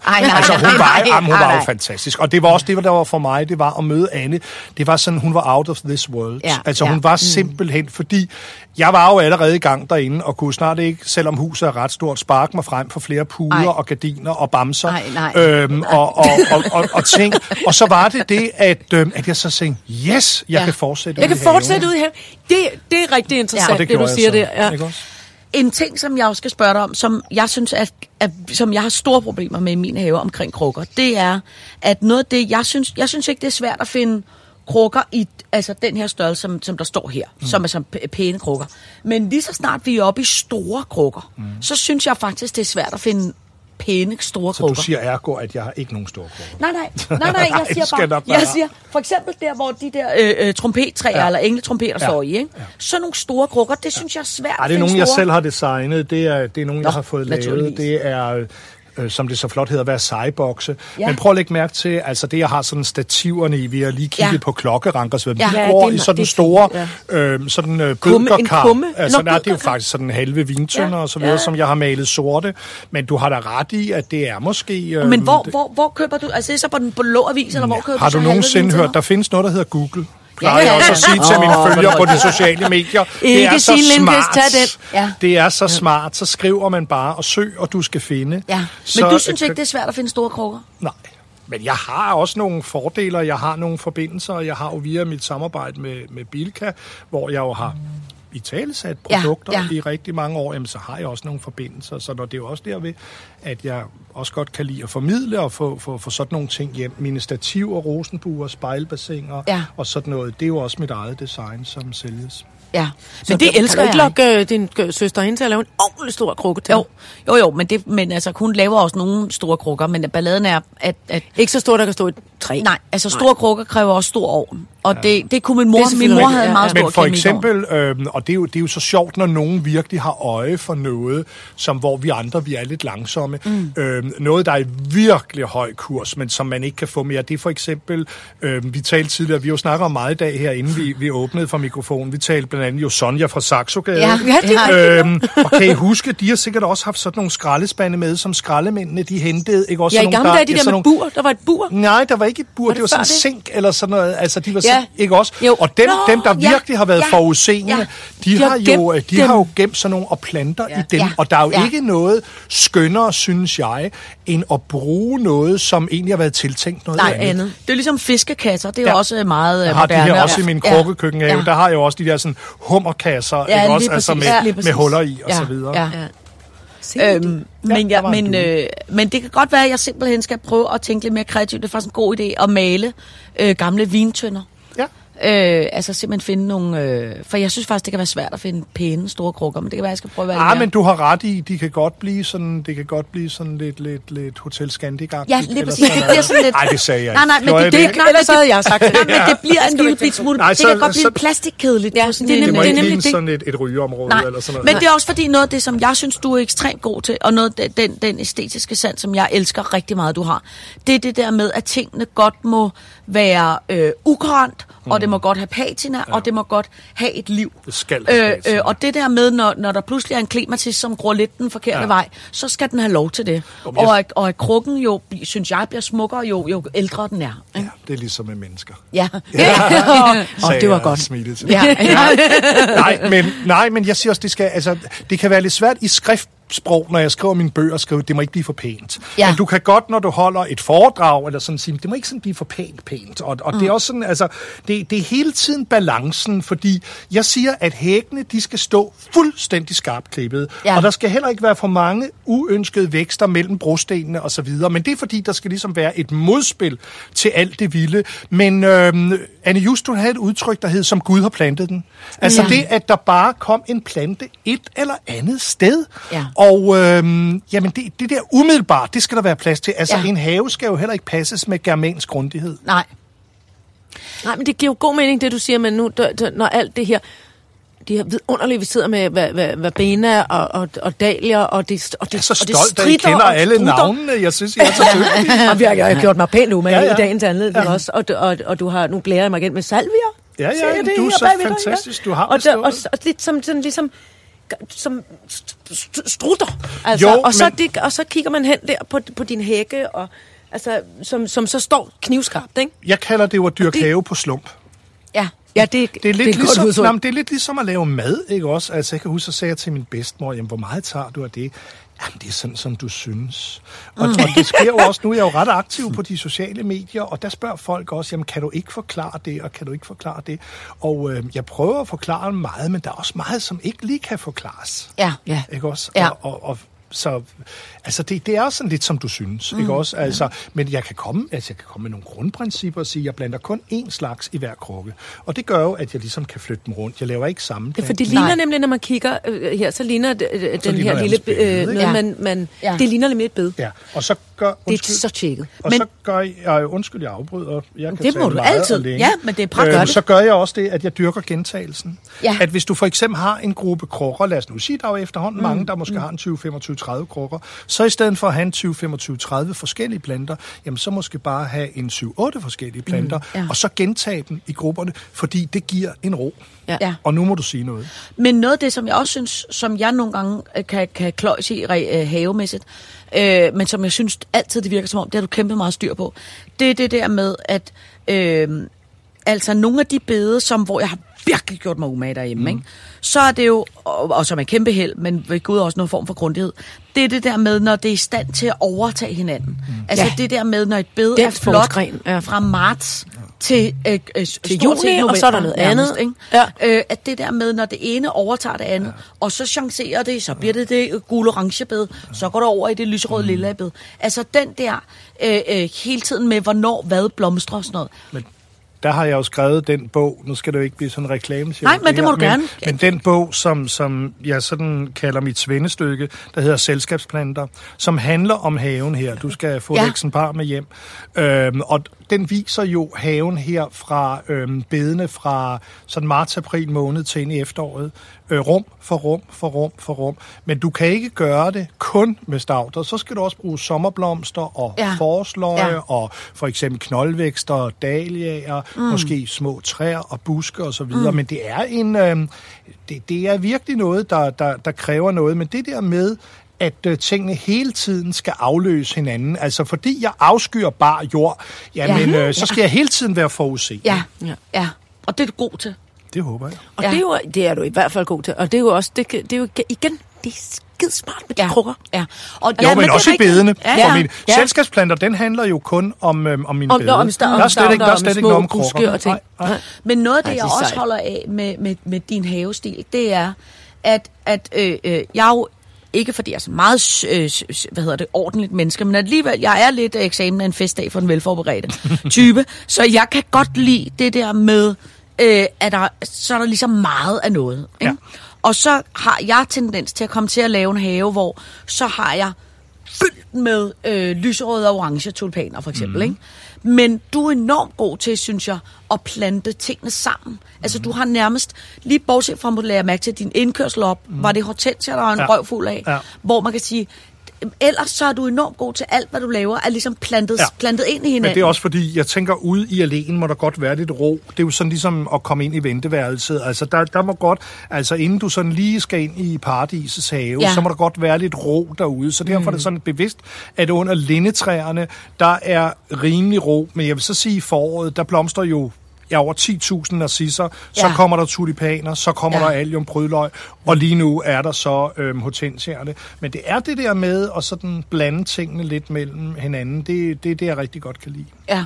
Ej, nej. Nej, Altså, hun nej, var, nej, jamen, hun nej, var jo nej. fantastisk. Og det var også det, der var for mig, det var at møde Anne. Det var sådan, hun var out of this world. Ja, Altså, ja. hun var simpelthen, fordi jeg var jo allerede i gang derinde, og kunne snart ikke, selvom huset er ret stort, sparke mig frem for flere puder Ej. og gardiner og bamser. Ej, nej. Øhm, og, og, og, og, og ting. Og så var det det, at, øhm, at jeg så tænkte, yes, jeg Ja. kan fortsætte Jeg kan fortsætte ud i haven. Det, det er rigtig interessant, ja, det det, du siger jeg så. der. Ja. Ikke også? En ting, som jeg også skal spørge dig om, som jeg synes, at, at, som jeg har store problemer med i min have omkring krukker, det er, at noget af det, jeg synes, jeg synes ikke, det er svært at finde krukker i altså den her størrelse, som, som der står her, mm. som er som pæne krukker. Men lige så snart vi er oppe i store krukker, mm. så synes jeg faktisk, det er svært at finde pæne, store Så du krukker. siger ergo, at jeg har ikke nogen store krukker. Nej, nej, nej, nej, jeg siger bare, jeg siger, for eksempel der, hvor de der øh, øh, trompettræer, Ja. ja. eller engletrompeter Ja. ja. står i, ikke? Så nogle store krukker, det synes jeg er svært Ej, det er finde nogen, jeg store. selv har designet. Det er, det er nogen, Nå, jeg har fået lavet. Det er, øh, som det så flot hedder, Versailles-bokse. Ja. Men prøv at lægge mærke til, altså det, jeg har sådan stativerne i, vi har lige kigget Ja. på klokkeranker, så vi Ja. ja, Ja, går er i sådan store, fint, øh, sådan øh, bødkerkar. kumme? Altså, Nå, nej, det er jo faktisk sådan halve vintønder Ja. og så videre, Ja. som jeg har malet sorte. Men du har da ret i, at det er måske... Øh, Men hvor, det- hvor, hvor køber du, altså det er så på den blå avis, eller hvor køber har du du så nogensinde hørt, der findes noget, der hedder Google? Plejer Ja, også at sige til mine følgere på de sociale medier. det Ikke er så Lindqvist, smart. tag den. Ja. Det er så smart, så skriver man bare og søg, og du skal finde. Ja, men så, du synes ikke, det er svært at finde store krukker? Nej. Men jeg har også nogle fordele, jeg har nogle forbindelser, jeg har jo via mit samarbejde med, med Bilka, hvor jeg jo har i talesat Ja, produkter ja. i rigtig mange år, jamen, så har jeg også nogle forbindelser. Så når det er jo også derved, at jeg også godt kan lide at formidle og få, få, få sådan nogle ting hjem. Mine stativer, rosenbuer, spejlbassiner Ja. og sådan noget, det er jo også mit eget design, som sælges. Ja, Så men det elsker jeg. ikke lokke øh, din søster hen til at lave en ordentlig stor krukke til Jo, jo, jo, men, det, men altså, hun laver også nogle store krukker, men balladen er, at, at Ikke så stor, der kan stå et træ. nej, altså store krukker kræver også stor ovn. Og ja. det, det kunne min mor, Det min mor havde en ja, meget stor Men for eksempel, øh, og det er, jo, det er jo så sjovt, når nogen virkelig har øje for noget, som hvor vi andre, vi er lidt langsomme. Mm. Øh, noget, der er i virkelig høj kurs, men som man ikke kan få mere, det er for eksempel, øh, vi talte tidligere, vi jo snakket om meget i dag her, inden vi, vi åbnede for mikrofonen. Vi talte blandt andet jo Sonja fra Saxogade. Ja, Ja, det Øhm, og kan I huske, de har sikkert også haft sådan nogle skraldespande med, som skraldemændene de hentede. Ikke? Også Ja, i gamle dage, de ja, der sådan med nogle- bur. Der var et bur. Nej, der var ikke et bur, Var det, det var sådan en sink eller sådan noget. Altså, de var Ja. Ikke også? Jo. Og dem, Nå, dem der ja, virkelig har været ja, forudseende, ja. de, har har jo, gemt de dem. har jo gemt sådan nogle og planter Ja. i dem. Ja. Og der er jo Ja. ikke noget skønnere, synes jeg, end at bruge noget, som egentlig har været tiltænkt noget Nej, andet. andet. Det er ligesom fiskekasser, det er Ja. jo også meget øh, Jeg har de moderne. her også i min krukkekøkkenhave. Ja. Der har jeg jo også de der sådan hummerkasser, Ja, ikke også? Altså med, Ja, med huller i og Ja, så videre. ja. Ja. Øhm, Ja, men, ja, men, øh, men det kan godt være, at jeg simpelthen skal prøve at tænke lidt mere kreativt. Det er faktisk en god idé at male øh, gamle vintønder. Øh, altså simpelthen finde nogle... Øh, for jeg synes faktisk, det kan være svært at finde pæne, store krukker, men det kan være, jeg skal prøve at være Ah, men du har ret i, de kan godt blive sådan, det kan godt blive sådan lidt, lidt, lidt Hotel Scandic Ja, lige præcis. Det bliver sådan lidt... Nej, det sagde jeg Nej, ikke. nej, men Gjorde det, det, ikke? nej, Ellers men havde jeg sagt det. Nej, men det bliver en lille bit smule... Nej, det så- kan godt blive så- plastikkedeligt. Ja, sådan det er Det nemlig- ligne det. sådan et, et rygeområde Nej, eller sådan noget. men det er også fordi noget af det, som jeg synes, du er ekstremt god til, og noget af den, den æstetiske sans, som jeg elsker rigtig meget, du har, det er det der med, at tingene godt må være øh, ukurant, og det må godt have patina, ja. og det må godt have et liv. Det skal have øh, øh, Og det der med, når, når der pludselig er en klimatis, som går lidt den forkerte Ja. ja. vej, så skal den have lov til det. Men jeg- Og, at, og at krukken jo, synes jeg, bliver smukkere, jo, jo ældre den er. Ja, Ikke? det er ligesom med mennesker. Ja. Åh, sagde det var godt. og smilede til. ja. ja. nej, men, nej, men jeg siger også, det, skal, altså, det kan være lidt svært i skriftsprog, når jeg skriver mine bøger, skrive, det må ikke blive for pænt. Ja. Men du kan godt, når du holder et foredrag, eller sådan sige, det må ikke sådan blive for pænt pænt. Og, og mm. det er også sådan, altså, det, det er hele tiden balancen, fordi jeg siger, at hækkene, de skal stå fuldstændig skarpt klippet. Ja. Og der skal heller ikke være for mange uønskede vækster mellem brostenene og så videre. Men det er fordi, der skal ligesom være et modspil til alt det vilde. Men øhm, Anne Just, hun havde et udtryk, der hed, som Gud har plantet den. Altså Ja. det, at der bare kom en plante et eller andet sted. Ja. Og øhm, jamen det, det der umiddelbart, det skal der være plads til. Altså Ja. en have skal jo heller ikke passes med germansk grundighed. Nej. Nej, men det giver jo god mening, det du siger, men nu, der, der, når alt det her, de her vidunderlige, vi sidder med hvad, hvad, hvad Bena og, og, og Dahlia, og det, og det, Jeg er så og det stolt, at I kender og alle strutter. navnene. Jeg synes, I er så dygtige. og vi har, jeg har gjort mig pænt umage Ja, ja, i dagens anledning Ja. også, og, du- og, og du har, nu glæder jeg mig igen med salvier. Ja, ja, det du er så fantastisk. Du har og, der, og, bestået. og lidt som, sådan, ligesom, som st- st- strutter. Altså, Jo, og, så, men- det, og så kigger man hen der på, på din hække, og, altså, som, som så står knivskarpt, ikke? Jeg kalder det jo at dyrke det- have på slump. Ja. Ja, det, Det er, lidt det er ligesom, godt nej, det er lidt ligesom at lave mad, ikke også? Altså, jeg kan huske, så sagde jeg til min bedstemor, jamen, hvor meget tager du af det? Jamen, det er sådan, som du synes. Og, Mm. og det sker jo også, nu er jeg jo ret aktiv på de sociale medier, og der spørger folk også, jamen, kan du ikke forklare det, og kan du ikke forklare det? Og øh, jeg prøver at forklare meget, men der er også meget, som ikke lige kan forklares. Ja. Ja. Ikke også? Ja. Og, og, og så, altså det, det er sådan lidt, som du synes, mm. ikke også? Altså, men jeg kan, komme, altså jeg kan komme med nogle grundprincipper og sige, at jeg blander kun én slags i hver krukke. Og det gør jo, at jeg ligesom kan flytte dem rundt. Jeg laver ikke samme Ja, for det ligner Nej. nemlig, når man kigger øh, her, så ligner det, øh, den ligner her lille et bede, øh, noget, Ja. man, man, Ja. det ligner nemlig et bed. Ja, og så gør... Det er Undskyld, så tjekket. og Men- så gør jeg... Undskyld, jeg afbryder. Jeg kan Det må du altid. Ja, men det er praktisk. Øhm, så gør jeg også det, at jeg dyrker gentagelsen. Ja. At hvis du for eksempel har en gruppe krukker, lad os nu sige, der er jo efterhånden mm. mange, der måske har en 20, 25, 30 krukker, så i stedet for at have en 20, 25, 30 forskellige planter, jamen så måske bare have en 7, 8 forskellige planter, mm. Ja. og så gentage dem i grupperne, fordi det giver en ro. Ja. Ja. Og nu må du sige noget. Men noget af det, som jeg også synes, som jeg nogle gange øh, kan, kan kløjse i øh, havemæssigt, øh, men som jeg synes altid, det virker som om, det har du kæmpe meget styr på, det er det der med, at øh, altså nogle af de bede, som, hvor jeg har virkelig gjort mig umage derhjemme, mm. ikke? så er det jo, og, og som er kæmpe held, men ved Gud også noget form for grundighed, det er det der med, når det er i stand til at overtage hinanden. Mm. Altså Ja. det der med, når et Den er flot ja. fra marts til, øh, øh, til juni, og så er der noget andet. Ikke? Ja. Øh, at det der med, når det ene overtager det andet, ja. og så chancerer det, så bliver det det gul-orange bed, så går det over i det lyserøde Mm. lilla bed. Altså den der øh, øh, hele tiden med, hvornår hvad blomstrer og sådan noget. Men der har jeg jo skrevet den bog, nu skal det jo ikke blive sådan en reklame, Nej, men det må her, du gerne. Men den bog, som, som jeg sådan kalder mit svendestykke, der hedder Selskabsplanter, som handler om haven her. Du skal få. Ja. et eksemplar med hjem. Øhm, og den viser jo haven her fra øhm, bedene fra sådan marts-april måned til ind i efteråret. Øh, rum for rum for rum for rum. Men du kan ikke gøre det kun med stavter. Så skal du også bruge sommerblomster og Ja. forsløje Ja. og for eksempel knoldvækster, dahliaer, mm. måske små træer og buske og så videre. Mm. Men det er en, øh, det, det er virkelig noget, der, der, der kræver noget. Men det der med, at øh, tingene hele tiden skal afløse hinanden. Altså fordi jeg afskyer bare jord, jamen Ja. øh, så skal jeg hele tiden være forudset. Ja, Ja. ja. ja. Og det er du god til. Det håber jeg. Og Ja. det, er jo, det er du i hvert fald god til. Og det er jo også, det, det er jo igen, det er skide smart med de Ja. krukker. Ja. Og, Jo, ja, men, det er også i bedene. Ja, For ja. min ja. selskabsplanter, den handler jo kun om, øhm, om mine Om, bede. om, sta- der om er slet ikke, der er slet om ikke noget om krukker. og ting. Nej, nej. Men noget af det, Ej, det jeg også sejt. holder af med, med, med din havestil, det er, at, at øh, øh, jeg er jo ikke fordi jeg er så meget øh, hvad hedder det, ordentligt menneske, men alligevel, jeg er lidt eksamen af en festdag for den velforberedte type, så jeg kan godt lide det der med, øh, at der, så er der ligesom meget af noget. Ikke? Ja. Og så har jeg tendens til at komme til at lave en have, hvor så har jeg fyldt med øh, lyserøde og orange tulpaner, for eksempel. Mm. Ikke? Men du er enormt god til, synes jeg, at plante tingene sammen. Mm. Altså, du har nærmest, lige bortset fra, at lære mærke til, din indkørsel op, mm. var det hortensia, der var en Ja. ja. røv fuld af, Ja. hvor man kan sige, ellers så er du enormt god til alt, hvad du laver, er ligesom plantet, ja. Plantet ind i hinanden. Men det er også fordi, jeg tænker, ude i alene må der godt være lidt ro. Det er jo sådan ligesom at komme ind i venteværelset. Altså, der, der må godt, altså inden du sådan lige skal ind i paradisets have, Ja. ja. så må der godt være lidt ro derude. Så derfor mm. er det sådan bevidst, at under lindetræerne, der er rimelig ro. Men jeg vil så sige, i foråret, der blomster jo ja, over 10.000 narcisser, så Ja. kommer der tulipaner, så kommer Ja. der allium prydløg, og lige nu er der så øhm, hortensierne. Men det er det der med at sådan blande tingene lidt mellem hinanden, det, det er det, jeg rigtig godt kan lide. Ja.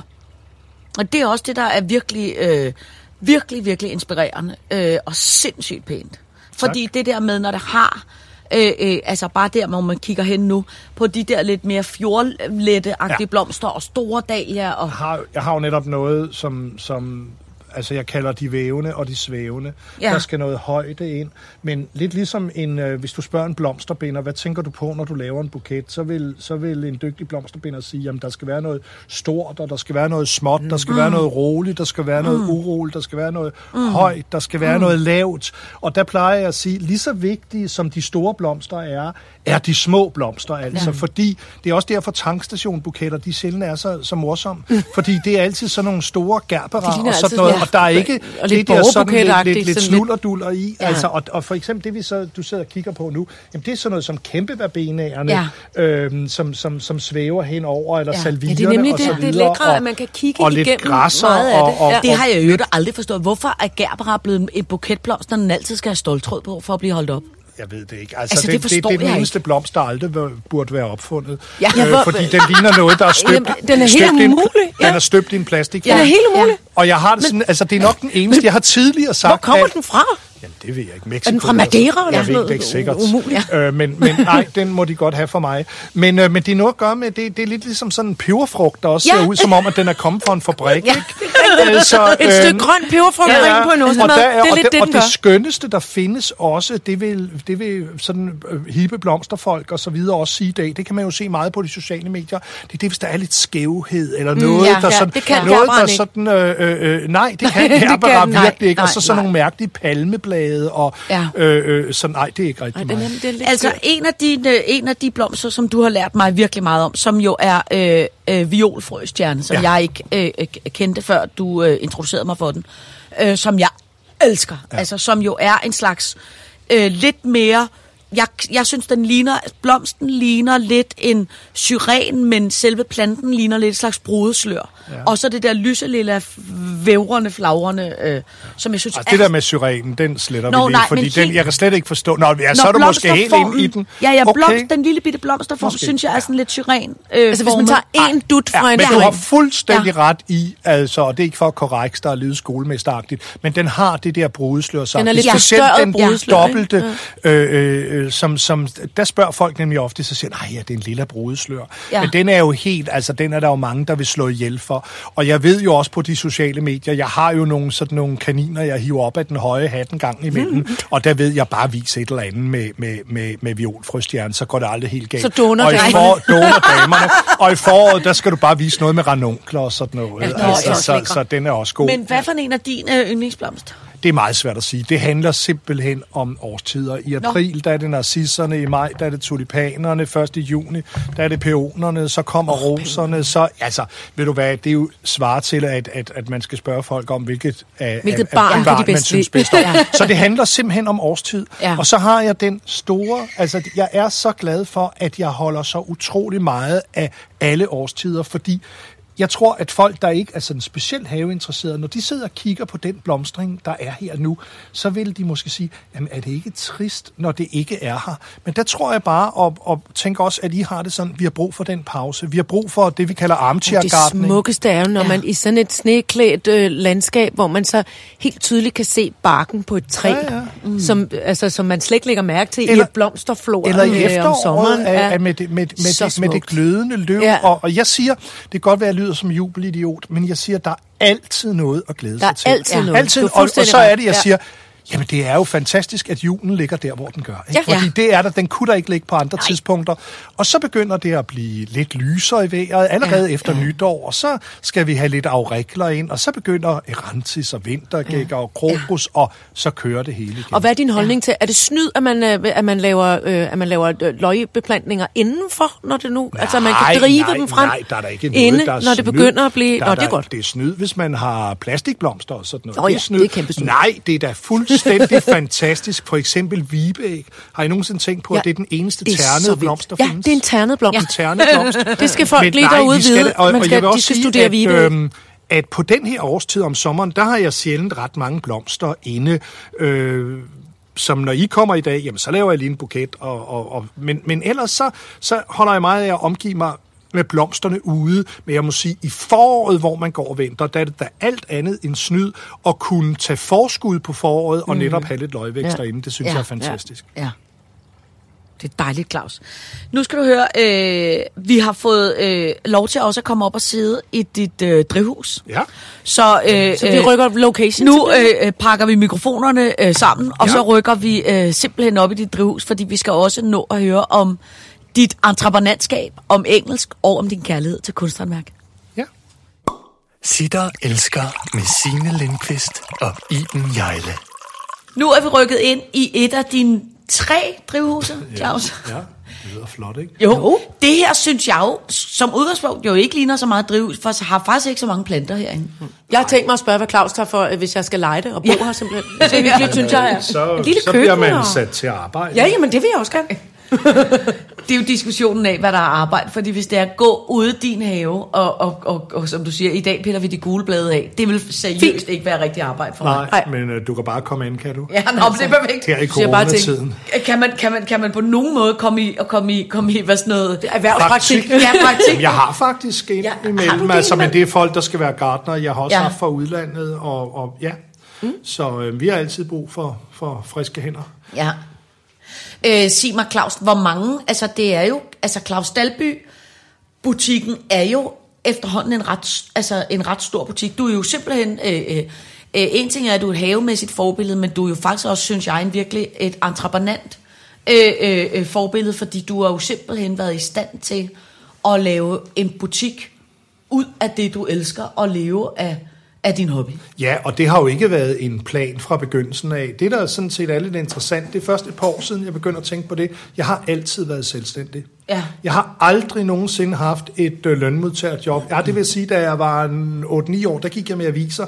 Og det er også det, der er virkelig, øh, virkelig, virkelig inspirerende øh, og sindssygt pænt. Fordi det der med, når det har, øh, øh, altså bare der, hvor man kigger hen nu, på de der lidt mere fjordlette-agtige ja. Blomster og store dahlier og... Jeg har, jeg har jo netop noget, som, som altså jeg kalder de vævende og de svævende. Ja. Der skal noget højde ind. Men lidt ligesom en, øh, hvis du spørger en blomsterbinder, hvad tænker du på, når du laver en buket, så vil, så vil en dygtig blomsterbinder sige, at der skal være noget stort, og der skal være noget småt, der skal være noget roligt, der skal være noget uroligt, der skal være noget højt, der skal være noget lavt. Og der plejer jeg at sige, lige så vigtige som de store blomster er, er de små blomster altså, ja. fordi det er også derfor tankstationbuketter, de sjældent er så, så morsomme, fordi det er altid sådan nogle store gerberer og altid sådan noget, sådan- og der er ikke og det der sådan lidt, lidt, lidt lidt- snullerduller i, Ja. ja. altså, og, og for eksempel det vi så, du sidder og kigger på nu, jamen det er sådan noget som kæmpeverbenagerne, Ja. øhm, som, som, som svæver henover, eller Ja. ja. Ja, salvierne det er nemlig og det- så det er videre, lækre, og, at man kan kigge og lidt igennem græsser, meget af det. Og, og, Ja. Det har jeg jo aldrig forstået. Hvorfor er gerbera blevet et buketblomster, den altid skal have stoltråd på, for at blive holdt op? Jeg ved det ikke. Altså, Altså, det det, det, det, er den eneste blomst, der aldrig burde være opfundet. Ja. øh, Ja, fordi den ligner noget, der er støbt, Jamen, den er helt støbt i en, umulig, ja. Den er støbt i en plastik. Den er helt umulig. Og jeg har det sådan, altså det er nok den eneste, jeg har tidligere sagt. Hvor kommer at, den fra? Jamen, det ved jeg ikke. Mexico, Er den fra Madeira eller Jeg ved det ikke sikkert. Umuligt. Øh, men, men nej, den må de godt have for mig. Men, øh, men det er noget at gøre med, det, det er lidt ligesom sådan en peberfrugt, der også Ja. ser ud som om, at den er kommet fra en fabrik. Ja, ikke? Altså, Et stykke øhm, grønt peberfrugt ja, ja. på en ostemad. og der, Det er og lidt det, det, og det skønneste, der findes også, det vil, det vil sådan øh, hippe blomsterfolk og så videre også sige i dag. Det kan man jo se meget på de sociale medier. Det er det, hvis der er lidt skævhed, eller noget, Mm, ja, der ja, sådan, det kan noget, der sådan, øh, øh, øh, nej, det kan det nej, virkelig ikke. Og så sådan nogle mærkelige palmeblade, og Ja. øh, øh, så nej, det er ikke rigtig er, det er lidt Altså, skørt. en af, dine, en af de blomster, som du har lært mig virkelig meget om, som jo er øh, øh, violfrøstjerne, som ja. Ja. jeg ikke øh, øh, kendte, før du øh, introducerede mig for den, øh, som jeg elsker. Ja. Altså, som jo er en slags øh, lidt mere... Jeg, jeg synes, den ligner, blomsten ligner lidt en syren, men selve planten ligner lidt et slags brudeslør. Ja. Og så det der lyselilla, vævrende, flagrende, øh, som jeg synes Altså, det der med syren, den sletter Nå, vi lige, nej, fordi den, helt- jeg kan slet ikke forstå. Nå, ja, så Når er du måske helt inde i den. Ja, ja, Okay. blomst, den lille bitte blomsterform, Måske, synes jeg er ja. sådan lidt syren. Øh, Altså, hvis man tager en dut fra Ja, en men du har fuldstændig Ja. ja. ret i, altså, og det er ikke for at korrekt, der er lyde skolemesteragtigt, men den har det der brudeslør sagt. Den er lidt Specielt forstørret den brudeslør, ikke? dobbelte, øh, øh, som, som, der spørger folk nemlig ofte, så siger nej, ja, det er en lille brudeslør. Ja. Men den er jo helt, altså den er der jo mange, der vil slå ihjel for. Og jeg ved jo også på de sociale medier, jeg har jo nogle sådan nogle kaniner, jeg hiver op af den høje hat en gang imellem, Mm. og der ved jeg bare vise et eller andet med, med, med, med violfrøstjerne, så går det aldrig helt galt. Så doner og i damerne. for, doner damerne. Og i foråret, der skal du bare vise noget med ranunkler og sådan noget. Ja, altså, så, lækre. så den er også god. Men hvad for en af dine øh, yndlingsblomst? Det er meget svært at sige. Det handler simpelthen om årstider. I april, der er det narcisserne, i maj, der er det tulipanerne, først i juni, der er det peonerne, så kommer oh, roserne, så, altså, ved du hvad, det er jo svar til, at, at, at man skal spørge folk om, hvilket, af, Hvilket af, barn af, kan de barn, man synes bedst om. Ja. Så det handler simpelthen om årstid. Ja. Og så har jeg den store, altså jeg er så glad for, at jeg holder så utrolig meget af alle årstider, fordi jeg tror, at folk, der ikke er sådan specielt haveinteresserede, når de sidder og kigger på den blomstring, der er her nu, så vil de måske sige, jamen er det ikke trist, når det ikke er her? Men der tror jeg bare, og, og tænker også, at I har det sådan, vi har brug for den pause. Vi har brug for det, vi kalder armchair Det gardening. smukkeste er jo, når Ja. man i sådan et sneklædt øh, landskab, hvor man så helt tydeligt kan se barken på et træ, Ja, ja. mm. som, altså, som man slet ikke lægger mærke til Eller- i et blomsterflor Eller i øh, om efteråret sommeren. er, er med, det, med, med, det, med det glødende løv. Ja. Og, og jeg siger, det kan godt være, at lyder som jubelidiot, men jeg siger, der er altid noget at glæde Der er sig til. altid Ja. noget. Altid, og, og så er det, jeg Ja. siger, Jamen, det er jo fantastisk, at julen ligger der, hvor den gør. Ikke? Ja. Fordi det er der, den kunne der ikke ligge på andre Nej. tidspunkter. Og så begynder det at blive lidt lysere i vejret, allerede ja. efter ja. nytår, og så skal vi have lidt aurikler ind, og så begynder erantis og vintergækker ja. og krokus, ja. og så kører det hele igen. Og hvad er din holdning ja. til, er det snyd, at man, øh, at man laver, øh, at man laver øh, løgbeplantninger indenfor, når det nu, Nej, altså man kan drive nej, dem frem Nej, der er der ikke noget, inde, der er når snyd. det begynder at blive, der, nå, der, det er godt. Det er snyd, hvis man har plastikblomster og sådan noget. Nå det er snyd. det er kæmpe snyd. Nej, det er da fuldstændig fantastisk. For eksempel vibeæg. Har I nogensinde tænkt på, Ja, at det er den eneste Det er ternede blomst, der ja, findes? det er en ternet blomst. En ternet blomst. Det skal folk Men lige nej, derude skal vide. og, Man og skal- jeg vil de også skal sige, studere at, vibeæg. øhm, at på den her årstid om sommeren, der har jeg sjældent ret mange blomster inde. Øh, som når I kommer i dag, jamen så laver jeg lige en buket. Og, og, og, men, men ellers så, så holder jeg meget af at omgive mig med blomsterne ude. Men jeg må sige, i foråret, hvor man går og venter, der er det da alt andet end snyd at kunne tage forskud på foråret og netop have lidt løgvækst Ja. derinde. Det synes jeg er fantastisk. Ja. Det er dejligt, Claus. Nu skal du høre, øh, vi har fået øh, lov til også at komme op og sidde i dit øh, drivhus. Ja. Så, øh, Så vi rykker location Nu øh, øh, pakker vi mikrofonerne øh, sammen, og Ja. så rykker vi øh, simpelthen op i dit drivhus, fordi vi skal også nå at høre om dit entreprenantskab, om engelsk og om din kærlighed til kunsthåndværk. ja. Sitter elsker med Signe Lindqvist og Iben Jejle. Nu er vi rykket ind i et af dine tre drivhuse, Claus. Ja, det lyder flot, ikke? Jo. jo, det her synes jeg jo, som udgangspunkt jo ikke ligner så meget drivhus, for jeg har faktisk ikke så mange planter herinde. Jeg har tænkt mig at spørge, hvad Claus tager for, øh, hvis jeg skal lege det og bo her simpelthen. Så hyggeligt, synes jeg. Er. Så, Et lille så bliver køkken man og- sat til arbejde. Ja, jamen det vil jeg også gerne. Det er jo diskussionen af, hvad der er arbejde, fordi hvis det er at gå ude i din have, og, og, og, og som du siger, i dag piller vi de gule blade af, det vil seriøst Fint. ikke være rigtig arbejde for mig. Nej, Nej. men uh, du kan bare komme ind, kan du? Ja, nå, men det er perfekt. Her i tænker- coronatiden. Kan man, kan, man, kan man på nogen måde komme i, og komme i, komme i hvad sådan noget? Erhvervspraktik. Ja, praktik. Jamen, jeg har faktisk en Ja, imellem, det altså, men det er folk, der skal være gartner. Jeg har også ja. haft fra udlandet, og, og ja. Mm. Så øh, vi har altid brug for, for friske hænder. Ja. Øh, sig mig, Claus, hvor mange, altså det er jo, altså Claus Dalby, butikken er jo efterhånden en ret, altså en ret stor butik. Du er jo simpelthen, øh, øh, øh, en ting er, at du er et havemæssigt forbillede, men du er jo faktisk også, synes jeg, en virkelig et entreprenant øh, øh, øh, forbillede, fordi du har jo simpelthen været i stand til at lave en butik ud af det, du elsker, og leve af, af din hobby. Ja, og det har jo ikke været en plan fra begyndelsen af. Det, der sådan set er lidt interessant, det er først et par år siden, jeg begyndte at tænke på det. Jeg har altid været selvstændig. Ja. Jeg har aldrig nogensinde haft et øh, lønmodtagerjob. Ja, det vil sige, da jeg var en 8-9 år, der gik jeg med aviser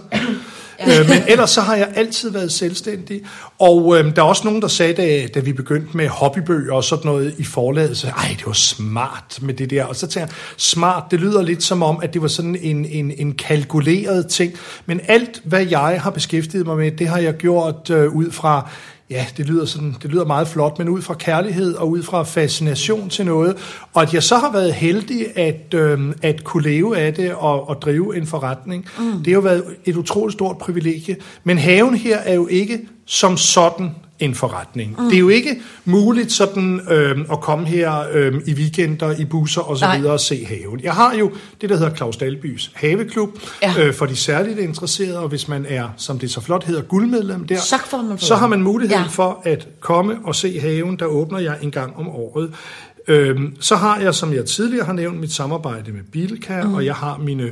øh, men ellers så har jeg altid været selvstændig. Og øh, der er også nogen, der sagde, da, da vi begyndte med hobbybøger og sådan noget i forlaget, så ej, det var smart med det der. Og så tænker jeg, smart, det lyder lidt som om, at det var sådan en, en, en kalkuleret ting. Men alt, hvad jeg har beskæftiget mig med, det har jeg gjort øh, ud fra ja, det lyder, sådan, det lyder meget flot, men ud fra kærlighed og ud fra fascination til noget. Og at jeg så har været heldig at, øh, at kunne leve af det og, og drive en forretning, mm. det har jo været et utroligt stort privilegie. Men haven her er jo ikke som sådan en forretning. Mm. Det er jo ikke muligt sådan øh, at komme her øh, i weekender, i busser og så videre og se haven. Jeg har jo det, der hedder Claus Dalbys Haveklub, Ja. øh, for de særligt interesserede, og hvis man er, som det så flot hedder, guldmedlem der, Så får man så har man mulighed Ja. for at komme og se haven. Der åbner jeg en gang om året. Øhm, så har jeg, som jeg tidligere har nævnt, mit samarbejde med Bilka, mm. og jeg har mine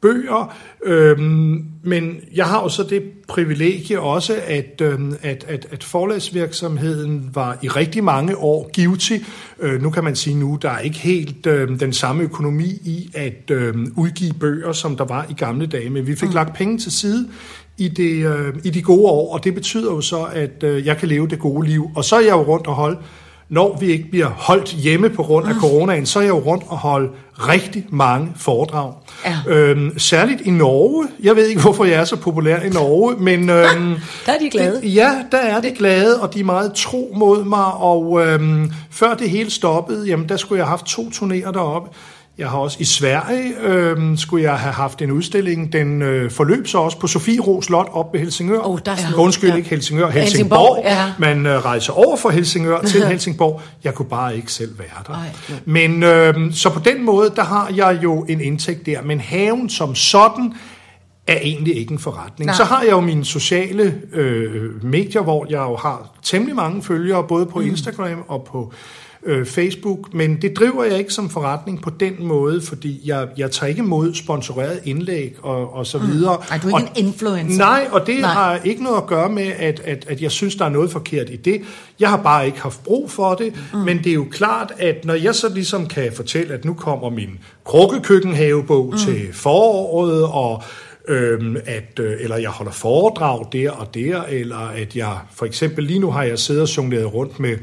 bøger, øhm, men jeg har jo så det privilegie også, at, øhm, at, at, at forlagsvirksomheden var i rigtig mange år givetig. Øh, nu kan man sige nu, der er ikke helt øhm, den samme økonomi i at øhm, udgive bøger, som der var i gamle dage, men vi fik mm. lagt penge til side i, det, øh, i de gode år, og det betyder jo så, at øh, jeg kan leve det gode liv. Og så er jeg jo rundt og holde, når vi ikke bliver holdt hjemme på grund af coronaen, så er jeg jo rundt og holde rigtig mange foredrag. Ja. Øhm, særligt i Norge. Jeg ved ikke, hvorfor jeg er så populær i Norge, men... Øhm, Der er de glade. det, ja, der er de glade, og de er meget tro mod mig, og øhm, før det hele stoppede, jamen der skulle jeg have haft to turnéer deroppe. Jeg har også i Sverige, øhm, skulle jeg have haft en udstilling, den øh, forløb så også på Sofiero Slot op ved Helsingør. Åh, der er Undskyld, ja. ikke Helsingør, Helsingborg, Helsingborg. ja. Man øh, rejser over fra Helsingør til Helsingborg. Jeg kunne bare ikke selv være der. Ej. Men øh, så på den måde, der har jeg jo en indtægt der. Men haven som sådan er egentlig ikke en forretning. Nej. Så har jeg jo mine sociale øh, medier, hvor jeg jo har temmelig mange følgere, både på mm. Instagram og på øh, Facebook, men det driver jeg ikke som forretning på den måde, fordi jeg, jeg tager ikke imod sponsoreret indlæg og, og så videre. Mm. Ej, du er ikke og, en influencer. Nej, og det Nej. Nej. har ikke noget at gøre med, at, at, at jeg synes, der er noget forkert i det. Jeg har bare ikke haft brug for det, mm. men det er jo klart, at når jeg så ligesom kan fortælle, at nu kommer min krukkekøkkenhavebog mm. til foråret, og øhm, at, øh, eller jeg holder foredrag der og der, eller at jeg for eksempel lige nu har jeg siddet og jongleret rundt med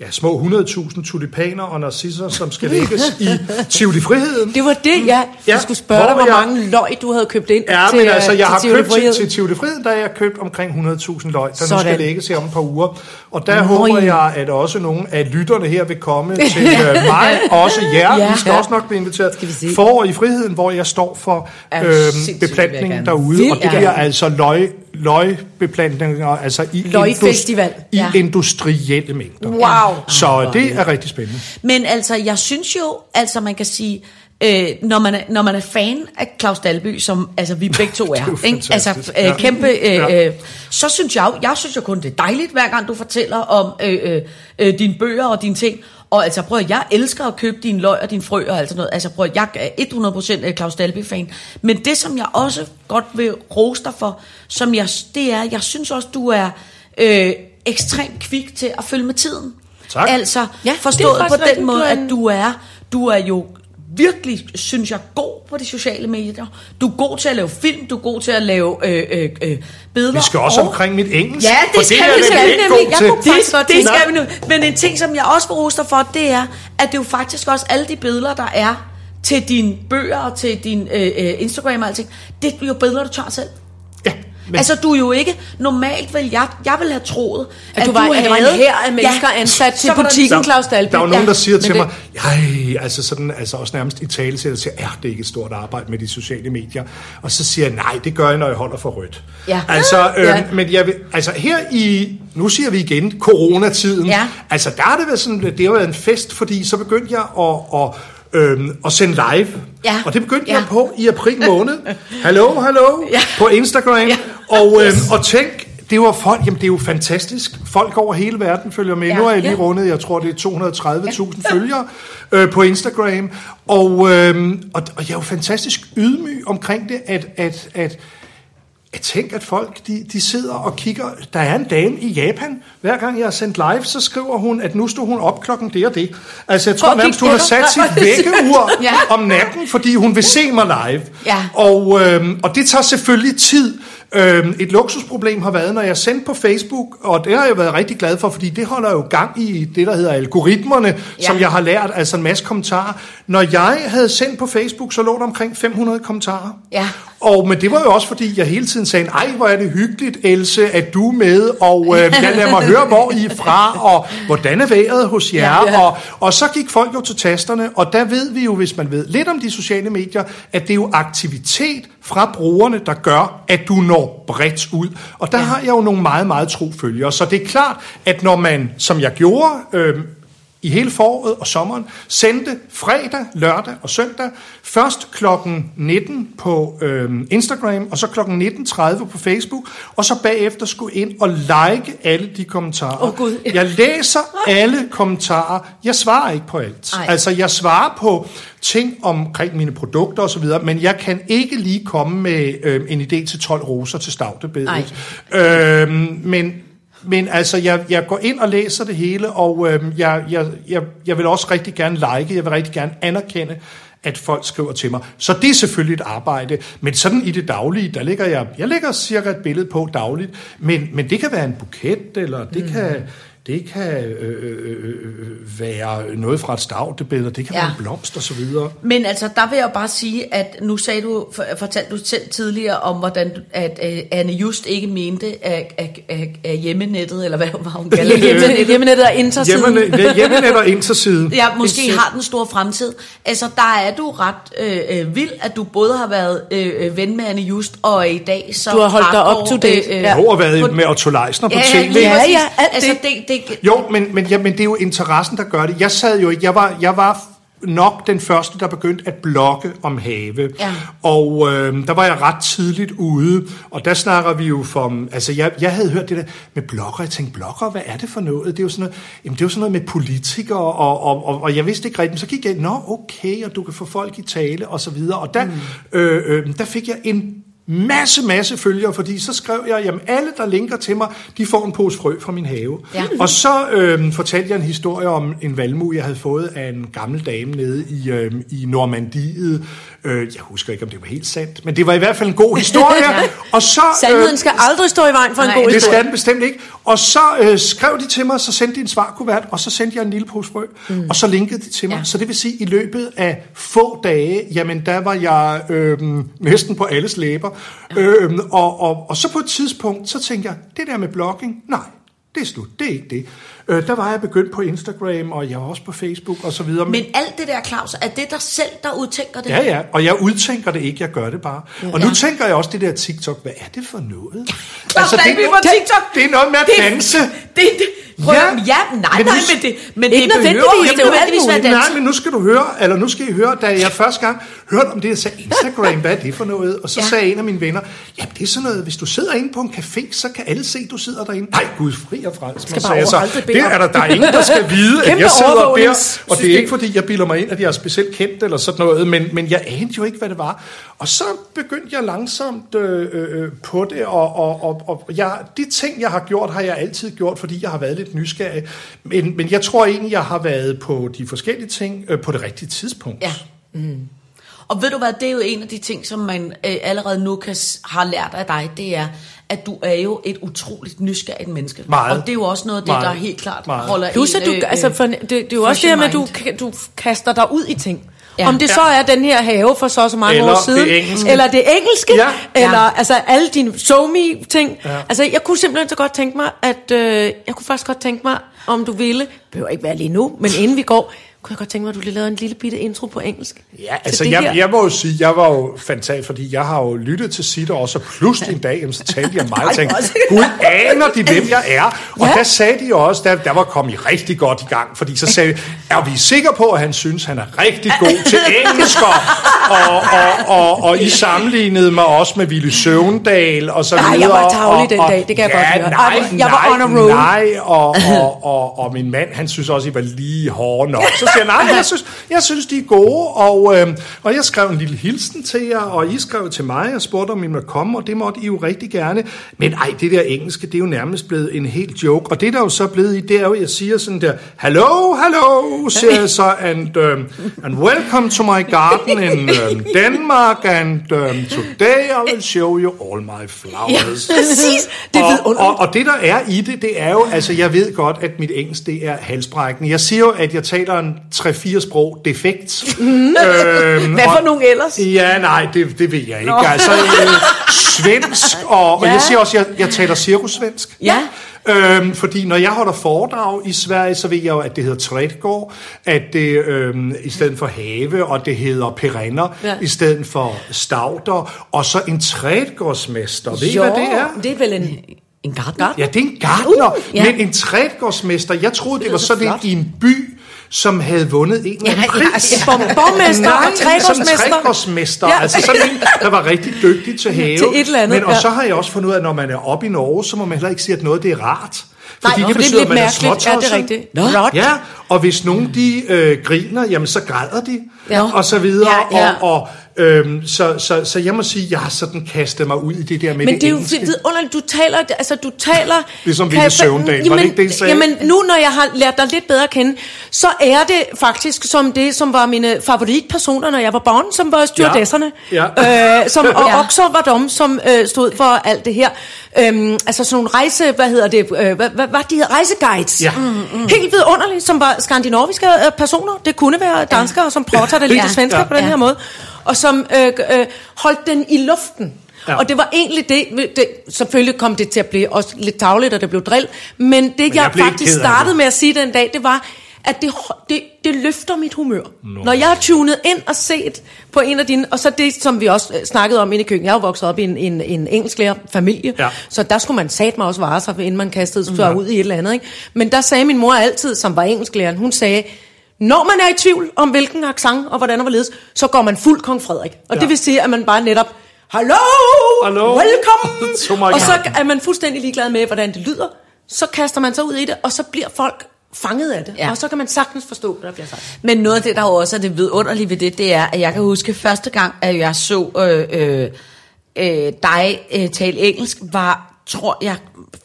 ja, små 100.000 tulipaner og narcisser, som skal lægges i Tivoli Friheden. Det var det, jeg Ja, skulle spørge dig, hvor hvor jeg- mange løg du havde købt ind Ja, til, men altså, jeg til har Tivoli købt til, til Tivoli Friheden, der har jeg købt omkring 100.000 løg, der nu Sådan. skal lægges her om et par uger. Og der Nøj. håber jeg, at også nogle af lytterne her vil komme til øh, mig, også jer. Ja. I skal også nok blive inviteret. Vi. For i Friheden, hvor jeg står for Ja, jeg beplantningen derude. Og det bliver altså løg, løgbeplantninger, altså i, Løgfestival. i Ja. industrielle mængder. Wow. Så det er rigtig spændende. Men altså, jeg synes jo, altså man kan sige, øh, når, man er, når man er fan af Claus Dalby, som altså, vi begge to er, jo ikke? altså øh, Ja. kæmpe, øh, Ja. øh, så synes jeg jeg synes jo kun, det er dejligt, hver gang du fortæller om øh, øh, øh, dine bøger og dine ting. Og altså prøv at, jeg elsker at købe dine løg og dine frø og alt sådan noget. Altså prøv at, jeg er 100% Claus Dalby-fan. Men det, som jeg også godt vil rose dig for, som jeg, det er, jeg synes også, du er øh, ekstremt kvik til at følge med tiden. Tak. Altså Ja, forstået på den måde, at du er, du er jo virkelig, synes jeg, god på de sociale medier. Du er god til at lave film, du er god til at lave øh, øh, øh, billeder. Vi skal også og- omkring mit engelsk. Ja, det skal er vi jeg god Jeg til. kunne faktisk godt det tænke- skal vi nu. Men en ting, som jeg også vil rose for, det er, at det jo faktisk også alle de billeder, der er til dine bøger og til din øh, øh, Instagram og alting, det er jo billeder, du tager selv. Ja, men Altså, du er jo ikke... Normalt vil jeg... Jeg vil have troet, At du var- at der var en hær af mennesker ansat til var der- butikken. Claus Dalby. Der er jo nogen, Ja, der siger til men mig, ej, altså sådan, altså også nærmest i tale til at sige, er det ikke et stort arbejde med de sociale medier? Og så siger jeg, nej, det gør jeg, når jeg holder for rødt. Ja. Altså, øh, Ja. men jeg vil, altså her i, nu siger vi igen, coronatiden, Ja. altså der har det været sådan, det har været en fest, fordi så begyndte jeg at, at Øhm, og sende live. Ja. Og det begyndte Ja. jeg på i april måned. Hallo, hallo. Ja. På Instagram. Ja. Og, øhm, og tænk, det var folk, jamen det er jo fantastisk. Folk over hele verden følger med. Ja. Nu har jeg lige Ja. rundet, jeg tror det er 230.000 følgere øh, på Instagram. Og, øhm, og, og jeg er jo fantastisk ydmyg omkring det, at, at, at jeg tænker, at folk de, de sidder og kigger. Der er en dame i Japan. Hver gang jeg har sendt live, så skriver hun, at nu stod hun op klokken det og det. Altså, jeg tror nærmest, hun har sat sit vækkeur Ja. om natten, fordi hun vil se mig live. Ja. Og, øhm, og det tager selvfølgelig tid. Øhm, et luksusproblem har været, når jeg er sendt på Facebook, og det har jeg været rigtig glad for, fordi det holder jo gang i det, der hedder algoritmerne, ja. som jeg har lært, altså en masse kommentarer. Når jeg havde sendt på Facebook, så lå der omkring 500 kommentarer. Ja. Og, men det var jo også, fordi jeg hele tiden sagde, ej, hvor er det hyggeligt, Else, at du er med, og øh, jeg lader mig høre, hvor I er fra, og hvordan er vejret hos jer. Ja, ja. Og, og så gik folk jo til tasterne, og der ved vi jo, hvis man ved lidt om de sociale medier, at det er jo aktivitet fra brugerne, der gør, at du når bredt ud. Og der ja. har jeg jo nogle meget, meget tro følgere. Så det er klart, at når man, som jeg gjorde... Øh, i hele foråret og sommeren, sendte fredag, lørdag og søndag, først klokken 19 på øh, Instagram, og så klokken 19.30 på Facebook, og så bagefter skulle ind og like alle de kommentarer. Åh, Gud. Jeg læser alle kommentarer. Jeg svarer ikke på alt. Ej. Altså, jeg svarer på ting omkring mine produkter osv., men jeg kan ikke lige komme med øh, en idé til 12 roser til stavtebedet. Øh, men men altså, jeg, jeg går ind og læser det hele, og øh, jeg, jeg, jeg, jeg vil også rigtig gerne like, jeg vil rigtig gerne anerkende, at folk skriver til mig. Så det er selvfølgelig et arbejde, men sådan i det daglige, der ligger jeg, jeg lægger cirka et billede på dagligt, men, men det kan være en buket, eller det mm. kan... Det kan øh, øh, øh, være noget fra et stavtebed, og det kan Ja. være en blomst og så videre. Men altså, der vil jeg bare sige, at nu sagde du, for- fortalte du selv tidligere om, hvordan at øh, Anne Just ikke mente af, af, af, af hjemmenettet, eller hvad var hun kalder det? Hjemme- Hjemmenettet er intersiden. Hjemmene, hjemmenet og intersiden. Ja, måske Det er har den store fremtid. Altså, der er du ret øh, øh, vild, at du både har været øh, øh, ven med Anne Just, og i dag så Du har holdt dig up to date. øh, Ja. Har været på- med Otto Leisner på Ja, tv. ja, Ja, ja, ja, alt altså, det. det, det, Jo, men, men, ja, men det er jo interessen, der gør det. Jeg sad jo ikke, jeg var, jeg var nok den første, der begyndte at blogge om have. Ja. Og øh, der var jeg ret tidligt ude, og der snakker vi jo for... Altså, jeg, jeg havde hørt det der med blogger. Jeg tænkte, blogger, hvad er det for noget? Det er jo sådan noget, jamen, det er jo sådan noget med politikere, og, og, og, og jeg vidste ikke rigtigt. Men så gik jeg, nå, okay, og du kan få folk i tale, og så videre. Og der, mm. øh, øh, der fik jeg en masse, masse følgere, fordi så skrev jeg, jamen alle, der linker til mig, de får en pose frø fra min have. Ja. Og så øh, fortalte jeg en historie om en valmue, jeg havde fået af en gammel dame nede i, øh, i Normandiet. Øh, jeg husker ikke, om det var helt sandt, men det var i hvert fald en god historie. ja. Og så, Sandheden skal aldrig stå i vejen for en Nej, god det historie. skal den bestemt ikke. Og så øh, skrev de til mig, så sendte de en svarkuvert, og så sendte jeg en lille pose frø, mm. og så linkede de til mig. Ja. Ja. Så det vil sige, at i løbet af få dage, jamen der var jeg øh, næsten på alles læber. Øh, og, og, og så på et tidspunkt, så tænkte jeg, det der med blogging, nej, det er slut, det er ikke det. Øh, der var jeg begyndt på Instagram, og jeg var også på Facebook og så videre. Men alt det der, Claus, er det dig selv, der udtænker det? Ja, ja, og jeg udtænker det ikke, jeg gør det bare. Og nu Ja. tænker jeg også det der TikTok, hvad er det for noget? Claus, altså, det, det, på TikTok. det er noget med at Det- danse. Det, det, prøv, Ja, ja, ja, nej, men nej, men det, men det behøver ikke det er nødvendigvis være muligt. dans. Nej, men nu skal du høre, eller nu skal I høre, da jeg første gang hørte om det, jeg sagde, Instagram, hvad er det for noget? Og så Ja. ja. sagde en af mine venner, ja, det er sådan noget, hvis du sidder inde på en café, så kan alle se, du sidder derinde. Nej, gud, fri og frelst. Bare sagde jeg så, det, det er der, der er ingen, der skal vide, at jeg sidder der. Og det er ikke, fordi jeg bilder mig ind, at jeg er specielt kendt eller sådan noget, men, men jeg anede jo ikke, hvad det var. Og så begyndte jeg langsomt øh, øh, på det, og, og, og, og jeg, de ting, jeg har gjort, har jeg altid gjort, fordi jeg har været lidt nysgerrig. Men, men jeg tror egentlig, jeg har været på de forskellige ting øh, på det rigtige tidspunkt. Ja. Mm. Og ved du hvad, det er jo en af de ting, som man øh, allerede nu kan, har lært af dig, det er, at du er jo et utroligt nysgerrigt menneske. Meget. Og det er jo også noget af det, Meget. der helt klart Meget. holder Plus, at du, en, øh, altså, for, det, det er jo også det her med, at du, du kaster dig ud i ting. Ja. Om det så er den her have for så og så mange Eller år det siden, engelske. eller det engelske, Ja. eller Ja. altså alle dine somi ting. Ja. Altså, jeg kunne simpelthen så godt tænke mig, at øh, jeg kunne faktisk godt tænke mig, om du ville, behøver ikke være lige nu, men inden vi går, kunne jeg godt tænke mig, at du lige lavede en lille bitte intro på engelsk. Ja, altså jeg, her. jeg må jo sige, jeg var jo fantastisk, fordi jeg har jo lyttet til Sitter også, og pludselig en dag, jamen, så talte jeg mig og tænkte, Gud aner de, hvem jeg er? Og Ja. der sagde de jo også, der, der var kommet I rigtig godt i gang, fordi så sagde de, er vi sikre på, at han synes, han er rigtig god til engelsk, og, og, og, og, og I sammenlignede mig også med Willy Søvndal, og så Nej, videre. jeg var tarvelig og, den dag, det kan jeg ja, godt høre. Nej, var- jeg var nej, on a roll. Nej, og, og, og, og min mand, han synes også, I var lige hårde nok. Så siger jeg, nej, jeg synes, jeg synes, de er gode, og, øh, og jeg skrev en lille hilsen til jer, og I skrev til mig og spurgte, om I måtte komme, og det måtte I jo rigtig gerne. Men ej, det der engelske, det er jo nærmest blevet en helt joke, og det der jo så blevet i, det er jo, jeg siger sådan der, hello, hello, jeg så, and, um, and welcome to my garden in um, Denmark, and um, today I will show you all my flowers. Præcis, det og, og, og det der er i det, det er jo, altså jeg ved godt, at mit engelsk, det er halsbrækkende. Jeg siger jo, at jeg taler en 3-4 sprog defekt. øhm, Hvad for og- nogle ellers? Ja, nej, det, det ved jeg ikke. Altså, øh, svensk, og, og Ja. jeg siger også, at jeg, jeg taler cirkussvensk. Ja. Øhm, fordi når jeg holder foredrag i Sverige, så ved jeg jo, at det hedder trædgård, at det øhm, i stedet for have, og det hedder perenner, Ja. i stedet for stauder, og så en trædgårdsmester. Ved I, hvad det er? det er vel en... En gartner? Ja, det er en gartner, Uh, ja. men en trædgårdsmester. Jeg troede, det var så sådan en flot. i en by, som havde vundet en eller anden Ja, ja, pris. ja. Bom- Borgmester Nej, og trædgårdsmester. Som trædgårdsmester. Ja. Ja. Altså sådan en, der var rigtig dygtig til have. Til et eller andet, Men, og ja. så har jeg også fundet ud af, at når man er oppe i Norge, så må man heller ikke sige, at noget det er rart. Nej, Fordi det, det er betyder, lidt at man mærkeligt. Ja, det er rigtigt. Nå. Rot. Ja, og hvis nogen de øh, griner, jamen så græder de, Ja. og så videre. Ja, ja. Og, og, øhm, så, så, så jeg må sige, jeg har sådan kastet mig ud i det der med Men det er jo vidunderligt, du taler, altså du taler... Ligesom jeg- Søvndal, var det ikke det, I sagde? Jamen nu, når jeg har lært dig lidt bedre at kende, så er det faktisk som det, som var mine favoritpersoner, når jeg var barn, som var stewardesserne. Ja. Øh, som, og Ja. også var dem, som øh, stod for alt det her. Øhm, altså sådan nogle rejse, hvad hedder det, øh, hvad, hvad, hvad de hedder, rejseguides. Ja. Mm, Helt vidunderligt, som var skandinaviske øh, personer. Det kunne være danskere, som prater det lidt Ja. ja. svensker Ja. på den Ja. her måde. Og som øh, øh, holdt den i luften. Ja. Ja. Og det var egentlig det, det, selvfølgelig kom det til at blive også lidt tavligt, og det blev drill, men det men jeg, jeg faktisk startede med at sige den dag, det var, at det, det, det løfter mit humør. No. Når jeg har tunet ind og set på en af dine, og så det, som vi også øh, snakkede om inde i køkkenet, jeg er jo vokset op i en, en, en engelsklærer familie, Ja. så der skulle man sat mig også vare sig, inden man kastede sig ud i et eller andet. Ikke? Men der sagde min mor altid, som var engelsklæreren, hun sagde, Når man er i tvivl om, hvilken accent og hvordan og hvorledes, så går man fuld kong Frederik. Og ja. det vil sige, at man bare netop, hallo, welcome, og så er man fuldstændig ligeglad med, hvordan det lyder. Så kaster man sig ud i det, og så bliver folk fanget af det. Ja. Og så kan man sagtens forstå, hvad der bliver sagt. Men noget af det, der også er det vidunderlige ved det, det er, at jeg kan huske første gang, at jeg så øh, øh, øh, dig øh, tale engelsk, var, tror jeg,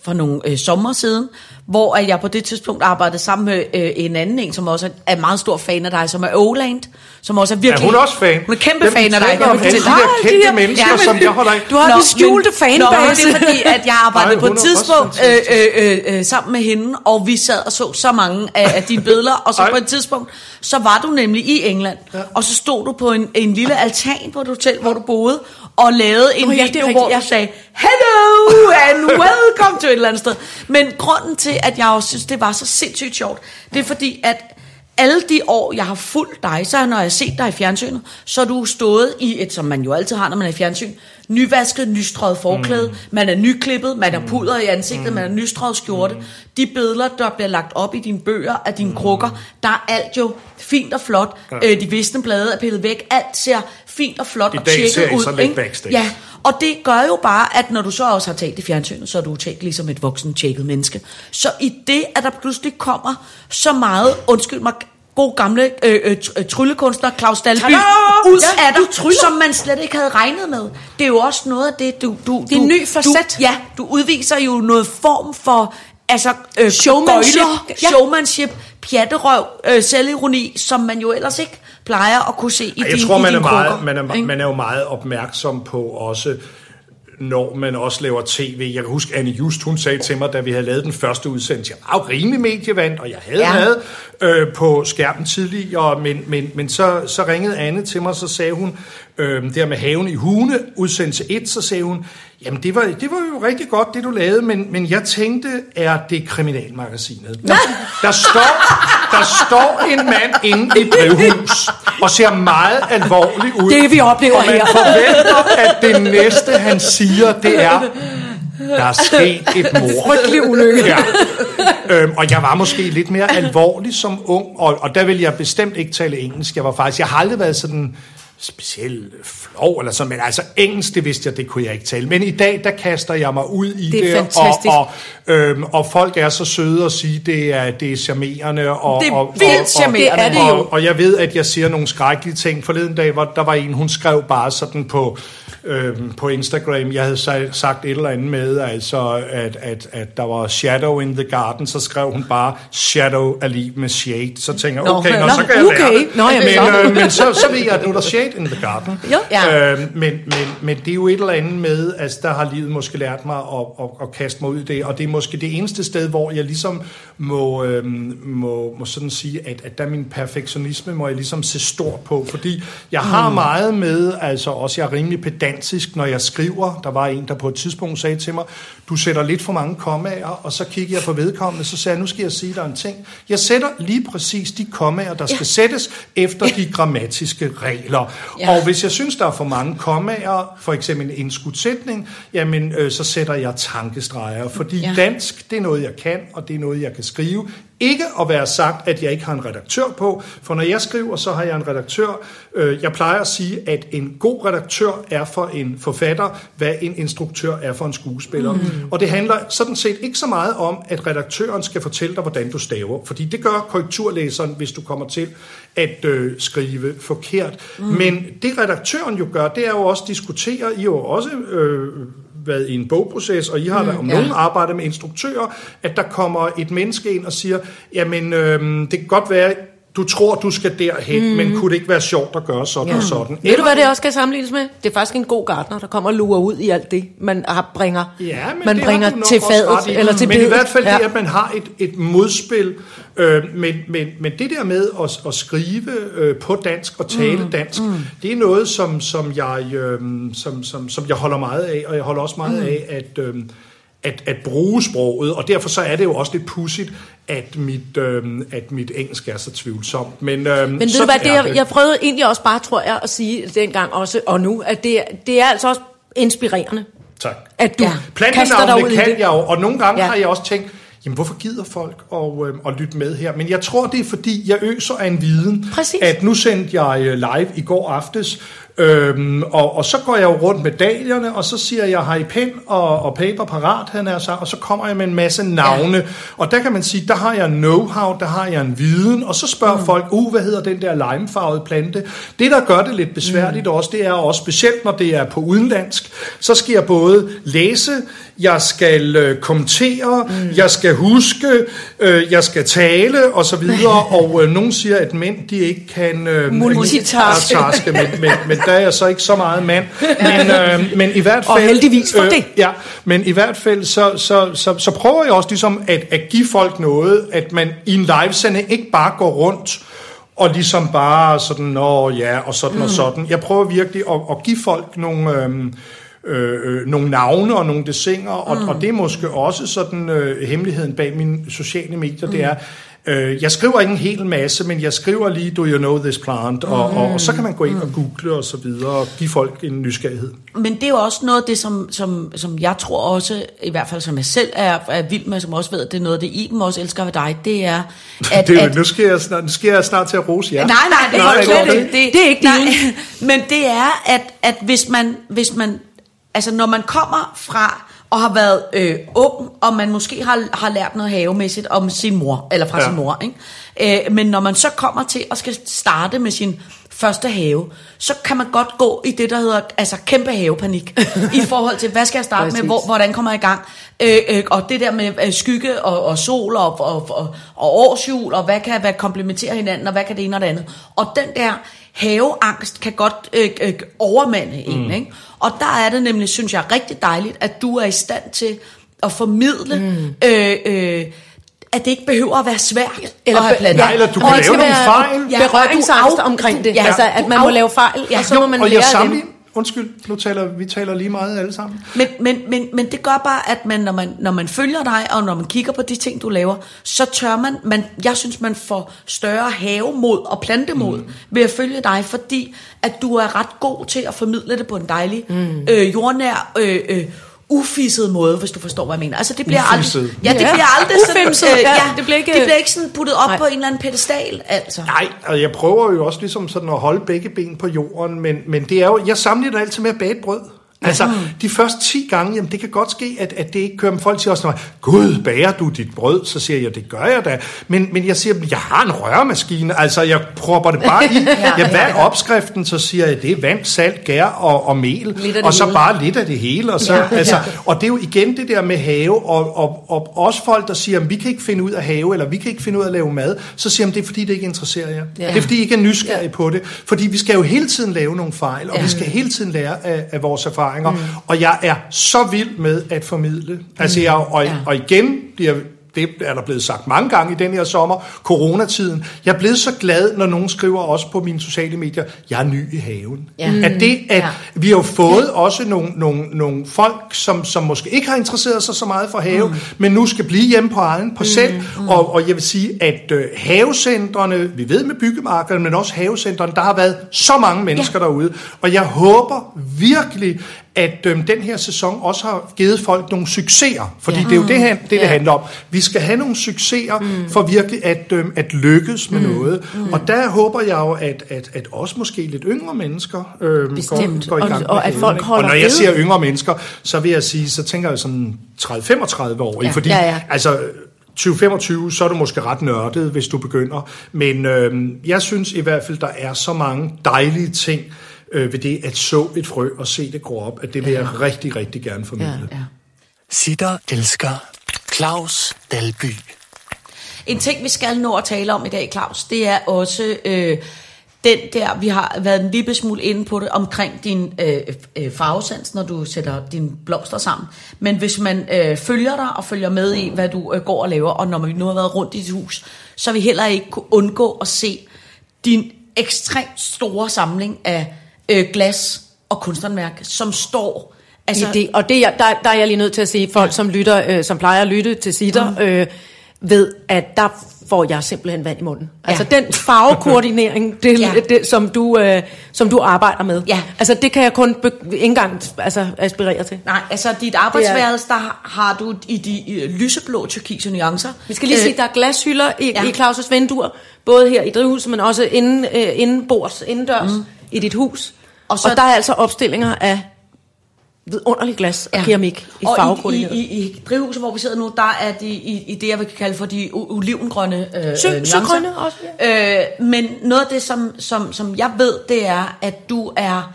for nogle øh, sommer siden, hvor jeg på det tidspunkt arbejdede sammen med øh, en anden en, som også er meget stor fan af dig, som er Oland, som også er virkelig... Er hun også fan? Hun er kæmpe Jamen, fan af dig. kan om jeg alle de der kendte Ja, mennesker, men- som jeg holder af. Du har den skjulte men, Nå, fanbase. det er fordi, at jeg arbejdede Nej, på et er tidspunkt øh, øh, øh, øh, sammen med hende, og vi sad og så så mange af, af dine billeder, og så Ej. på et tidspunkt, så var du nemlig i England, ja. og så stod du på en, en lille altan på et hotel, hvor du boede, og lavede en oh, ja, video, hvor du sagde, hello and welcome to et eller andet sted. Men grunden til, at jeg også synes, det var så sindssygt sjovt, det er fordi, at alle de år, jeg har fulgt dig, så når jeg har set dig i fjernsynet, så er du stået i et, som man jo altid har, når man er i fjernsyn, nyvasket, nystrøget forklæde, mm. man er nyklippet, man har puder i ansigtet, mm. man er nystrøget skjorte. Mm. De billeder, der bliver lagt op i dine bøger, af dine mm. krukker, der er alt jo fint og flot. Ja. Øh, de visne blade er pillet væk, alt ser fint og flot I og dag tjekket ser I ud. så lidt backstage. Ja, og det gør jo bare, at når du så også har talt i fjernsynet, så er du talt ligesom et voksen tjekket menneske. Så i det, at der pludselig kommer så meget, undskyld mig, god gamle øh, øh, øh, tryllekunstner Claus Dalby ud Ja, af dig, som man slet ikke havde regnet med. Det er jo også noget af det, du... du Det er en ny facet. Du, ja, du udviser jo noget form for... Altså, øh, Showmanship. gøjler, Ja. showmanship, pjatterøv, øh, selvironi, som man jo ellers ikke plejer at kunne se i Jeg din, tror, i man dine er, meget, krukker, man, er, ikke? man er jo meget opmærksom på også, når man også laver tv. Jeg kan huske, Anne Just, hun sagde til mig, da vi havde lavet den første udsendelse, jeg var jo rimelig medievand, og jeg havde ja. været øh, på skærmen tidligere, men, men, men så, så ringede Anne til mig, så sagde hun, øh, der med haven i Hune, udsendelse 1, så sagde hun, jamen det var, det var jo rigtig godt, det du lavede, men, men jeg tænkte, er det kriminalmagasinet? Der står, der står en mand inde i et brevhus, og ser meget alvorlig ud. Det, vi oplever og man her. forventer, at det næste, han siger, det er, der er sket et mor. Frygtelig ulykke. Ja. Øhm, og jeg var måske lidt mere alvorlig som ung, og, og der vil jeg bestemt ikke tale engelsk. Jeg var faktisk, jeg har aldrig været sådan specielt flov eller sådan, men altså engelsk, det vidste jeg, det kunne jeg ikke tale. Men i dag, der kaster jeg mig ud i Det det, fantastisk. og, og, øhm, og folk er så søde at sige, det er, det er charmerende. Og, Det er og, vildt og, charmerende. og, Det er det jo. Og, og jeg ved, at jeg siger nogle skrækkelige ting. Forleden dag, hvor der var en, hun skrev bare sådan på, øhm, på Instagram, jeg havde sa- sagt et eller andet med, altså, at, at, at der var shadow in the garden, så skrev hun bare, shadow er lige med shade. Så tænker jeg, okay, nå, nå, så kan jeg okay. det. Nå, jamen, men, så. øh, men så, så ved jeg, at nu er der shade in the garden. Jo. Ja. Øhm, men, men, men det er jo et eller andet med, altså der har livet måske lært mig at, at, at kaste mig ud i det, og det er måske det eneste sted, hvor jeg ligesom må, øhm, må, må sådan sige, at, at der er min perfektionisme, må jeg ligesom se stort på, fordi jeg har Mm. meget med, altså også jeg er rimelig pedantisk, når jeg skriver. Der var en, der på et tidspunkt sagde til mig, du sætter lidt for mange kommaer, og så kigger jeg på vedkommende, så sagde jeg, nu skal jeg sige dig en ting. Jeg sætter lige præcis de kommaer, der skal sættes efter de grammatiske regler. Ja. Og hvis jeg synes, der er for mange kommaer, for eksempel en indskudsætning, jamen øh, så sætter jeg tankestreger, fordi Ja. ja. dansk, det er noget, jeg kan, og det er noget, jeg kan skrive. Ikke at være sagt, at jeg ikke har en redaktør på, for når jeg skriver, så har jeg en redaktør. Øh, Jeg plejer at sige, at en god redaktør er for en forfatter, hvad en instruktør er for en skuespiller. Mm. Og det handler sådan set ikke så meget om, at redaktøren skal fortælle dig, hvordan du staver, fordi det gør korrekturlæseren, hvis du kommer til at øh, skrive forkert. Mm. Men det redaktøren jo gør, det er jo også diskutere, I jo også øh, været i en bogproces, og I har mm, om ja. nogen arbejdet med instruktører, at der kommer et menneske ind og siger, jamen øh, det kan godt være, du tror, du skal derhen, mm. men kunne det ikke være sjovt at gøre sådan ja. og sådan? Ved du, hvad det også skal sammenlignes med? Det er faktisk en god gartner, der kommer og lurer ud i alt det, man har, bringer, Ja, men man det bringer til fadet. i. Eller til men i bedet. hvert fald ja. det, at man har et, et modspil. Øh, men, men, men det der med at, at skrive øh, på dansk og tale mm, dansk, mm. det er noget, som, som, jeg, øh, som, som, som jeg holder meget af, og jeg holder også meget mm. af at, øh, at, at bruge sproget, og derfor så er det jo også lidt pudsigt, at mit, øh, at mit engelsk er så tvivlsomt. Men, øh, Men ved du hvad, det, jeg, jeg prøvede egentlig også bare, tror jeg, at sige dengang også, og nu, at det, det er altså også inspirerende, Tak. at du Ja. ja. kaster dig ud Plantenavnene i kan det. jeg jo, og nogle gange Ja. ja. har jeg også tænkt, jamen hvorfor gider folk at, øh, at lytte med her? Men jeg tror, det er fordi, jeg øser af en viden, Præcis. at nu sendte jeg øh, live i går aftes, Øhm, og, og så går jeg jo rundt med dalierne, og så siger jeg, har I pen og, og paper parat, han er så, og så kommer jeg med en masse navne. Ja. Og der kan man sige, der har jeg know-how, der har jeg en viden, og så spørger mm. folk, uh, hvad hedder den der limefarvede plante? Det, der gør det lidt besværligt mm. også, det er også specielt, når det er på udenlandsk, så skal jeg både læse, jeg skal øh, kommentere, mm. jeg skal huske, øh, jeg skal tale, og så videre, og øh, nogen siger, at mænd, de ikke kan øh, multitaske, men, men, men der er jeg så ikke så meget mand. Men, øh, men i hvert fald... Og heldigvis for det. Ja, men i hvert fald, så, så, så, så prøver jeg også ligesom at, at give folk noget, at man i en livesending ikke bare går rundt og ligesom bare sådan, nå ja, og sådan mm. og sådan. Jeg prøver virkelig at, at give folk nogle... Øh, øh, nogle navne og nogle desinger, og, mm. og det er måske også sådan øh, hemmeligheden bag mine sociale medier, mm. det er, øh, jeg skriver ikke en hel masse, men jeg skriver lige, do you know this plant, og, mm. og, og så kan man gå ind og google og så videre, og give folk en nysgerrighed. Men det er jo også noget af det, som, som, som jeg tror også, i hvert fald som jeg selv er, er vild med, som også ved, at det er noget det, Iben også elsker ved dig, det er, at... det er, at nu, skal jeg snart, nu skal jeg snart til at rose jer. Nej, nej, det er Nej, ikke det det, det. det, er ikke nej. Men det er, at, at hvis man, hvis man, altså når man kommer fra og har været øh, ung, og man måske har, har lært noget havemæssigt om sin mor, eller fra Ja. sin mor, ikke? Øh, men når man så kommer til at skal starte med sin første have, så kan man godt gå i det, der hedder altså kæmpe havepanik, i forhold til, hvad skal jeg starte med, hvor, hvordan kommer jeg i gang, øh, øh, og det der med øh, skygge og, og sol og, og, og, og årsjul, og hvad kan hvad komplementere hinanden, og hvad kan det ene og det andet. Og den der haveangst kan godt øh, øh, overmande en, ikke? Og der er det nemlig, synes jeg, rigtig dejligt, at du er i stand til at formidle, mm. øh, øh, at det ikke behøver at være svært Eller at have planter. Nej, eller du Og kan skal lave nogle være- fejl. Ja, berøringsangst og du af- omkring det. Ja, altså, at man må lave fejl, Ja. og så må man og lære jeg sammenligner, undskyld, nu taler vi taler lige meget alle sammen. Men, men, men, men det gør bare, at man, når, man, når man følger dig, og når man kigger på de ting, du laver, så tør man, man jeg synes, man får større havemod og plantemod mm. ved at følge dig, fordi at du er ret god til at formidle det på en dejlig, mm. øh, jordnær, øh, øh, ufisset måde, hvis du forstår, hvad jeg mener. Altså, det bliver Ufisset. aldrig... Ja, det Ja. bliver aldrig sådan... Ufimset, ja. Det bliver ikke- det bliver ikke sådan puttet op Nej. på en eller anden pedestal, altså. Nej, og jeg prøver jo også ligesom sådan at holde begge ben på jorden, men, men det er jo, jeg sammenligner altid med at bage et brød. Altså, de første 10 gange, jamen det kan godt ske, at, at det ikke kører, men folk siger også, Gud, bager du dit brød? Så siger jeg, det gør jeg da. Men, men jeg siger, jeg har en rørmaskine, altså jeg propper det bare i. ja, hvad er opskriften? Så siger jeg, det er vand, salt, gær og, og mel, og så hele. bare lidt af det hele. Og, så, Ja, altså, ja. og det er jo igen det der med have, og, og, og også folk, der siger, vi kan ikke finde ud af have, eller vi kan ikke finde ud af at lave mad, så siger de, det er fordi, det ikke interesserer jer. Ja. Det er fordi, I ikke er nysgerrige på det. Fordi vi skal jo hele tiden lave nogle fejl, og ja. vi skal hele tiden lære af, af vores erfaringer. Mm. Og jeg er så vild med at formidle. Altså, jeg, og, Ja. og igen bliver det er der blevet sagt mange gange i den her sommer, coronatiden. Jeg er blevet så glad, når nogen skriver også på mine sociale medier, jeg er ny i haven. Ja. At det, at Ja. vi har jo fået også nogle, nogle, nogle folk, som, som måske ikke har interesseret sig så meget for have, mm. men nu skal blive hjemme på egen, på selv. Mm. Og, og jeg vil sige, at øh, havecentrene, vi ved med byggemarkederne, men også havecentrene, der har været så mange mennesker ja. derude. Og jeg håber virkelig, at øh, den her sæson også har givet folk nogle succeser. Fordi ja. det er jo det, han- det, det Ja. handler om. Vi skal have nogle succeser mm. for virkelig at, øh, at lykkes med mm. noget. Mm. Og der håber jeg jo, at, at, at også måske lidt yngre mennesker øh, Bestemt. går, går i Og- gang og med at folk holder Og når jeg siger yngre mennesker, så vil jeg sige, så tænker jeg sådan 30-35 år. Ja. Fordi Ja, ja. altså... 2025, så er du måske ret nørdet, hvis du begynder. Men øh, jeg synes i hvert fald, der er så mange dejlige ting øh, ved det at så et frø og se det gro op, at det vil jeg rigtig, rigtig gerne formidle. Ja. Sitter elsker Claus Dalby. En ting, vi skal nå at tale om i dag, Claus, det er også øh, den der, vi har været en lille smule inde på det, omkring din øh, øh, farvesans, når du sætter dine blomster sammen. Men hvis man øh, følger dig og følger med i, hvad du øh, går og laver, og når vi nu har været rundt i dit hus, så vil vi heller ikke kunne undgå at se din ekstremt store samling af øh, glas og kunsthåndværk, som står... Altså, det, og det, er- der, der er jeg lige nødt til at sige, folk som lytter, øh, som plejer at lytte til sitter, mm. øh, ved, at der får jeg simpelthen vand i munden. Altså Ja. den farvekoordinering, det, Ja. det, som, du, øh, som du arbejder med. Ja. Altså det kan jeg kun be- ikke engang altså, aspirere til. Nej, altså dit arbejdsværelse, der har du i de øh, lyseblå turkise nuancer. Vi skal lige sige, at der er glashylder i, ja. i Claus' vinduer, både her i drivhuset, men også inden, øh, indenbords, indendørs mm. I dit hus. Og Og, så- og der er altså opstillinger af vidunderlig glas og keramik i og i, farvekoordineret. i, i, i drivhuset, hvor vi sidder nu, der er de i, i det, jeg vil kalde for de olivengrønne øh, Sø- nuancer. søgrønne også, Øh, men noget af det, som, som, som jeg ved, det er, at du er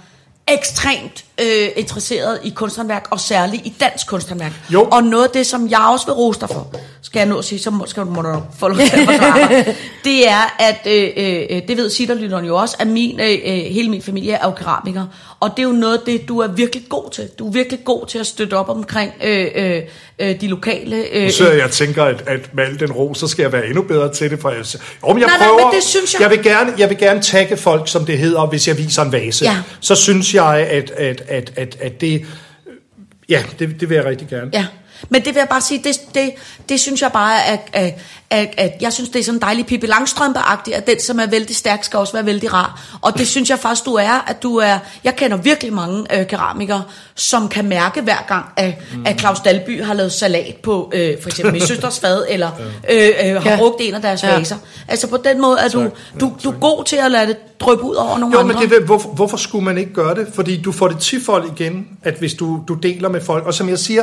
ekstremt øh, interesseret i kunsthåndværk, og særligt i dansk kunsthåndværk. Jo. Og noget af det, som jeg også vil rose dig for, skal jeg nu at sige, så må, skal du, må du få lov til at det er, at, øh, øh, det ved sitterlytteren jo også, at min, øh, øh, hele min familie er jo keramikere, og det er jo noget af det, du er virkelig god til. Du er virkelig god til at støtte op omkring øh, øh, øh, de lokale... Øh, Nu sidder jeg og tænker, at, at med al den ro, så skal jeg være endnu bedre til det. For jeg, jo, men jeg Nej, nej, prøver, men det synes jeg- jeg... vil gerne, jeg vil gerne tagge folk, som det hedder, hvis jeg viser en vase. Ja. Så synes jeg, at, at, at, at, at det... Ja, det, det vil jeg rigtig gerne. Ja, men det vil jeg bare sige, det, det, det synes jeg bare, at, at, at, at jeg synes, det er sådan en dejlig Pippi Langstrømpe-agtigt, at den, som er vældig stærk, skal også være vældig rar. Og det synes jeg faktisk, du er, at du er, jeg kender virkelig mange øh, keramikere, som kan mærke hver gang, at, mm. at Claus Dalby har lavet salat på, øh, for eksempel min søsters fad, eller øh, øh, har Ja. brugt en af deres Ja. vaser. Altså på den måde er du, du, du er god til at lade det dryppe ud over nogle Jo, andre. men det, hvorfor, hvorfor skulle man ikke gøre det? Fordi du får det tifold igen, at hvis du, du deler med folk. Og som jeg siger,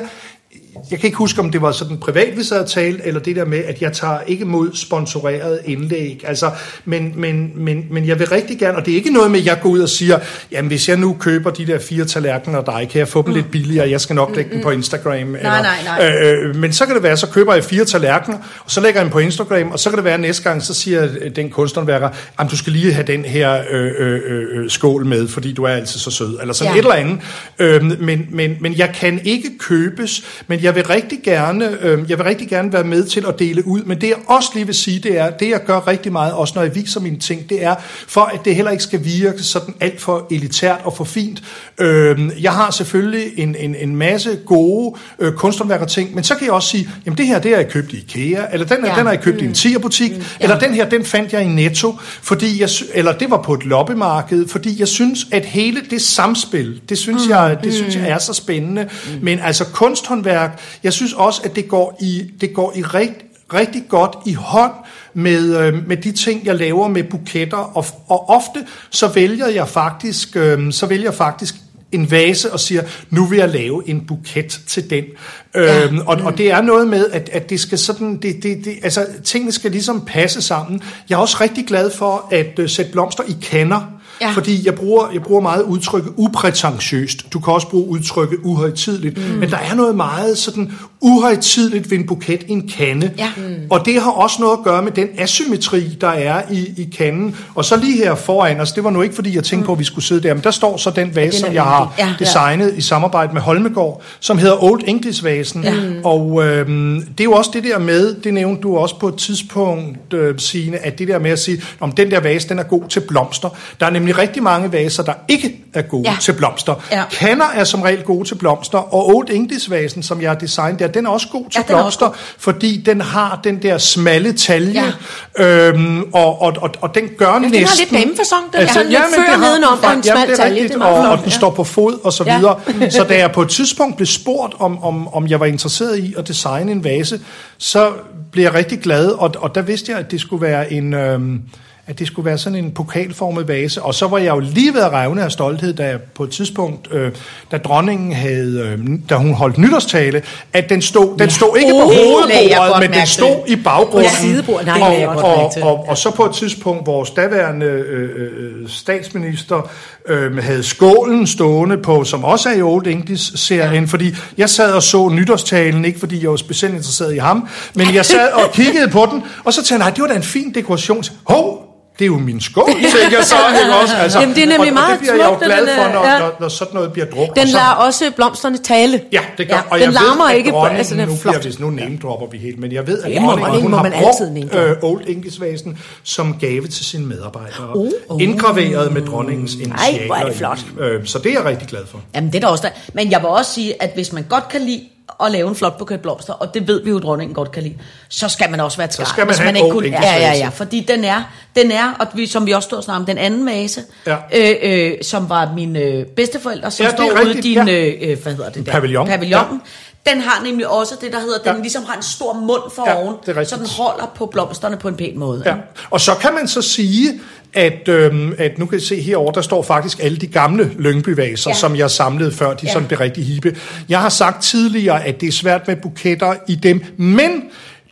jeg kan ikke huske, om det var sådan privat, vi sad og talte, eller det der med, at jeg tager ikke mod sponsoreret indlæg. Altså, men, men, men, men jeg vil rigtig gerne, og det er ikke noget med, at jeg går ud og siger, jamen hvis jeg nu køber de der fire tallerkener af dig, kan jeg få dem lidt billigere, jeg skal nok lægge dem på Instagram. eller, nej, nej. Øh, men så kan det være, så køber jeg fire tallerkener, og så lægger jeg dem på Instagram, og så kan det være at næste gang, så siger øh, den kunsthåndværker, at du skal lige have den her øh, øh, øh, skål med, fordi du er altid så sød, eller sådan ja. et eller andet. Øh, men, men, men jeg kan ikke købes, men jeg vil rigtig gerne, øh, jeg vil rigtig gerne være med til at dele ud, men det jeg også lige vil sige, det er, det jeg gør rigtig meget, også når jeg viser mine ting, det er, for at det heller ikke skal virke sådan alt for elitært og for fint. Øh, jeg har selvfølgelig en, en, en masse gode øh, kunsthåndværker ting, men så kan jeg også sige, jamen det her, det har jeg købt i IKEA, eller den, her, Ja. den har jeg købt mm. i en tierbutik, mm. eller den her, den fandt jeg i Netto, fordi jeg, eller det var på et loppemarked, fordi jeg synes, at hele det samspil, det synes, mm. jeg, det synes jeg er så spændende. Mm. Men altså kunsthåndværk, jeg synes også, at det går i, det går i rigt, rigtig godt i hånd med, øh, med de ting, jeg laver med buketter, og, og ofte så vælger jeg faktisk, øh, så vælger jeg faktisk en vase og siger, nu vil jeg lave en buket til den. Ja. Øhm, og, og det er noget med, at, at det skal sådan, det, det, det, altså tingene skal ligesom passe sammen. Jeg er også rigtig glad for at uh, sætte blomster i kander, Ja. fordi jeg bruger, jeg bruger meget udtrykket uprætentiøst. Du kan også bruge udtrykket uhøjtidligt, mm. men der er noget meget sådan uhøjtidligt ved en buket i en kande. Ja. Mm. Og det har også noget at gøre med den asymmetri, der er i, i kanden. Og så lige her foran os, det var nu ikke fordi, jeg tænkte på, at vi skulle sidde der, men der står så den vase, er som jeg har. Ja. designet i samarbejde med Holmegård, som hedder Old English-vasen. Ja. Og øhm, det er jo også det der med, det nævnte du også på et tidspunkt, øh, Signe, at det der med at sige, om den der vase, den er god til blomster. Der er nemlig rigtig mange vaser, der ikke er gode Ja. ja. til blomster. Ja. Kander er som regel gode til blomster, og Old English-vasen, som jeg har designet der, den er også god til Ja, er blomster, fordi den har den der smalle talje, ja. øhm, og, og, og, og den gør Ja, næsten... den har lidt damefasong, den Altså, har lidt før nedenom, den og en. Jamen, smal det er talje, rigtigt, og, og den ja. står på fod og så Ja. videre. Så da jeg på et tidspunkt blev spurgt, om, om, om jeg var interesseret i at designe en vase, så blev jeg rigtig glad, og, og der vidste jeg, at det skulle være en... Øhm, at det skulle være sådan en pokalformet vase. Og så var jeg jo lige ved at revne af stolthed, da jeg på et tidspunkt, øh, da dronningen havde, øh, da hun holdt nytårstale, at den stod, den stod ikke på Oh, jeg hovedbordet, men den stod i baggrunden. På sidebordet. Nej, og, og, til. og, og så på et tidspunkt, vores daværende øh, øh, statsminister øh, havde skålen stående på, som også er i Old English-serien, ja. fordi jeg sad og så nytårstalen, ikke fordi jeg var specielt interesseret i ham, men jeg sad og kiggede på den, og så tænkte jeg, nej, det var da en fin dekoration. Hov, det er jo min skål, tænker jeg så. Ikke også? Altså, Jamen, det er nemlig og, meget og det bliver jeg jo glad den for, når, ja. når, når sådan noget bliver drukket. Den Og så- lader også blomsterne tale. Ja, det gør. Ja, og den jeg larmer ved, at ikke, dronningen, altså, den nu flot. bliver vi, nu name dropper vi helt, men jeg ved, at Det man- dronningen, det hun må har brugt øh, Old English-vasen som gave til sine medarbejdere. Oh, oh. Indgraveret med dronningens initialer. hvor er det flot. Øh, så det er jeg rigtig glad for. Jamen, det er da også der. Men jeg vil også sige, at hvis man godt kan lide at lave en flot buket blomster, og det ved vi jo, dronningen godt kan lide, så skal man også være et skal man have en ung ja, ja, enkeltvase. ja, fordi den er, den er og vi, som vi også stod og snakkede om, den anden vase, Ja. øh, øh, som var mine øh, bedsteforældre, som Ja, står ude i din, ja. øh, øh, hvad hedder det der? Pavillon. Pavillonen. Den har nemlig også det, der hedder, den Ja. ligesom har en stor mund for Ja, så den holder på blomsterne på en pæn måde. Ja. Og så kan man så sige, at, øhm, at nu kan I se herover der står faktisk alle de gamle lyngbyvaser, ja. Som jeg samlede før, de. Ja. sådan blev rigtig hippe. Jeg har sagt tidligere, at det er svært med buketter i dem, men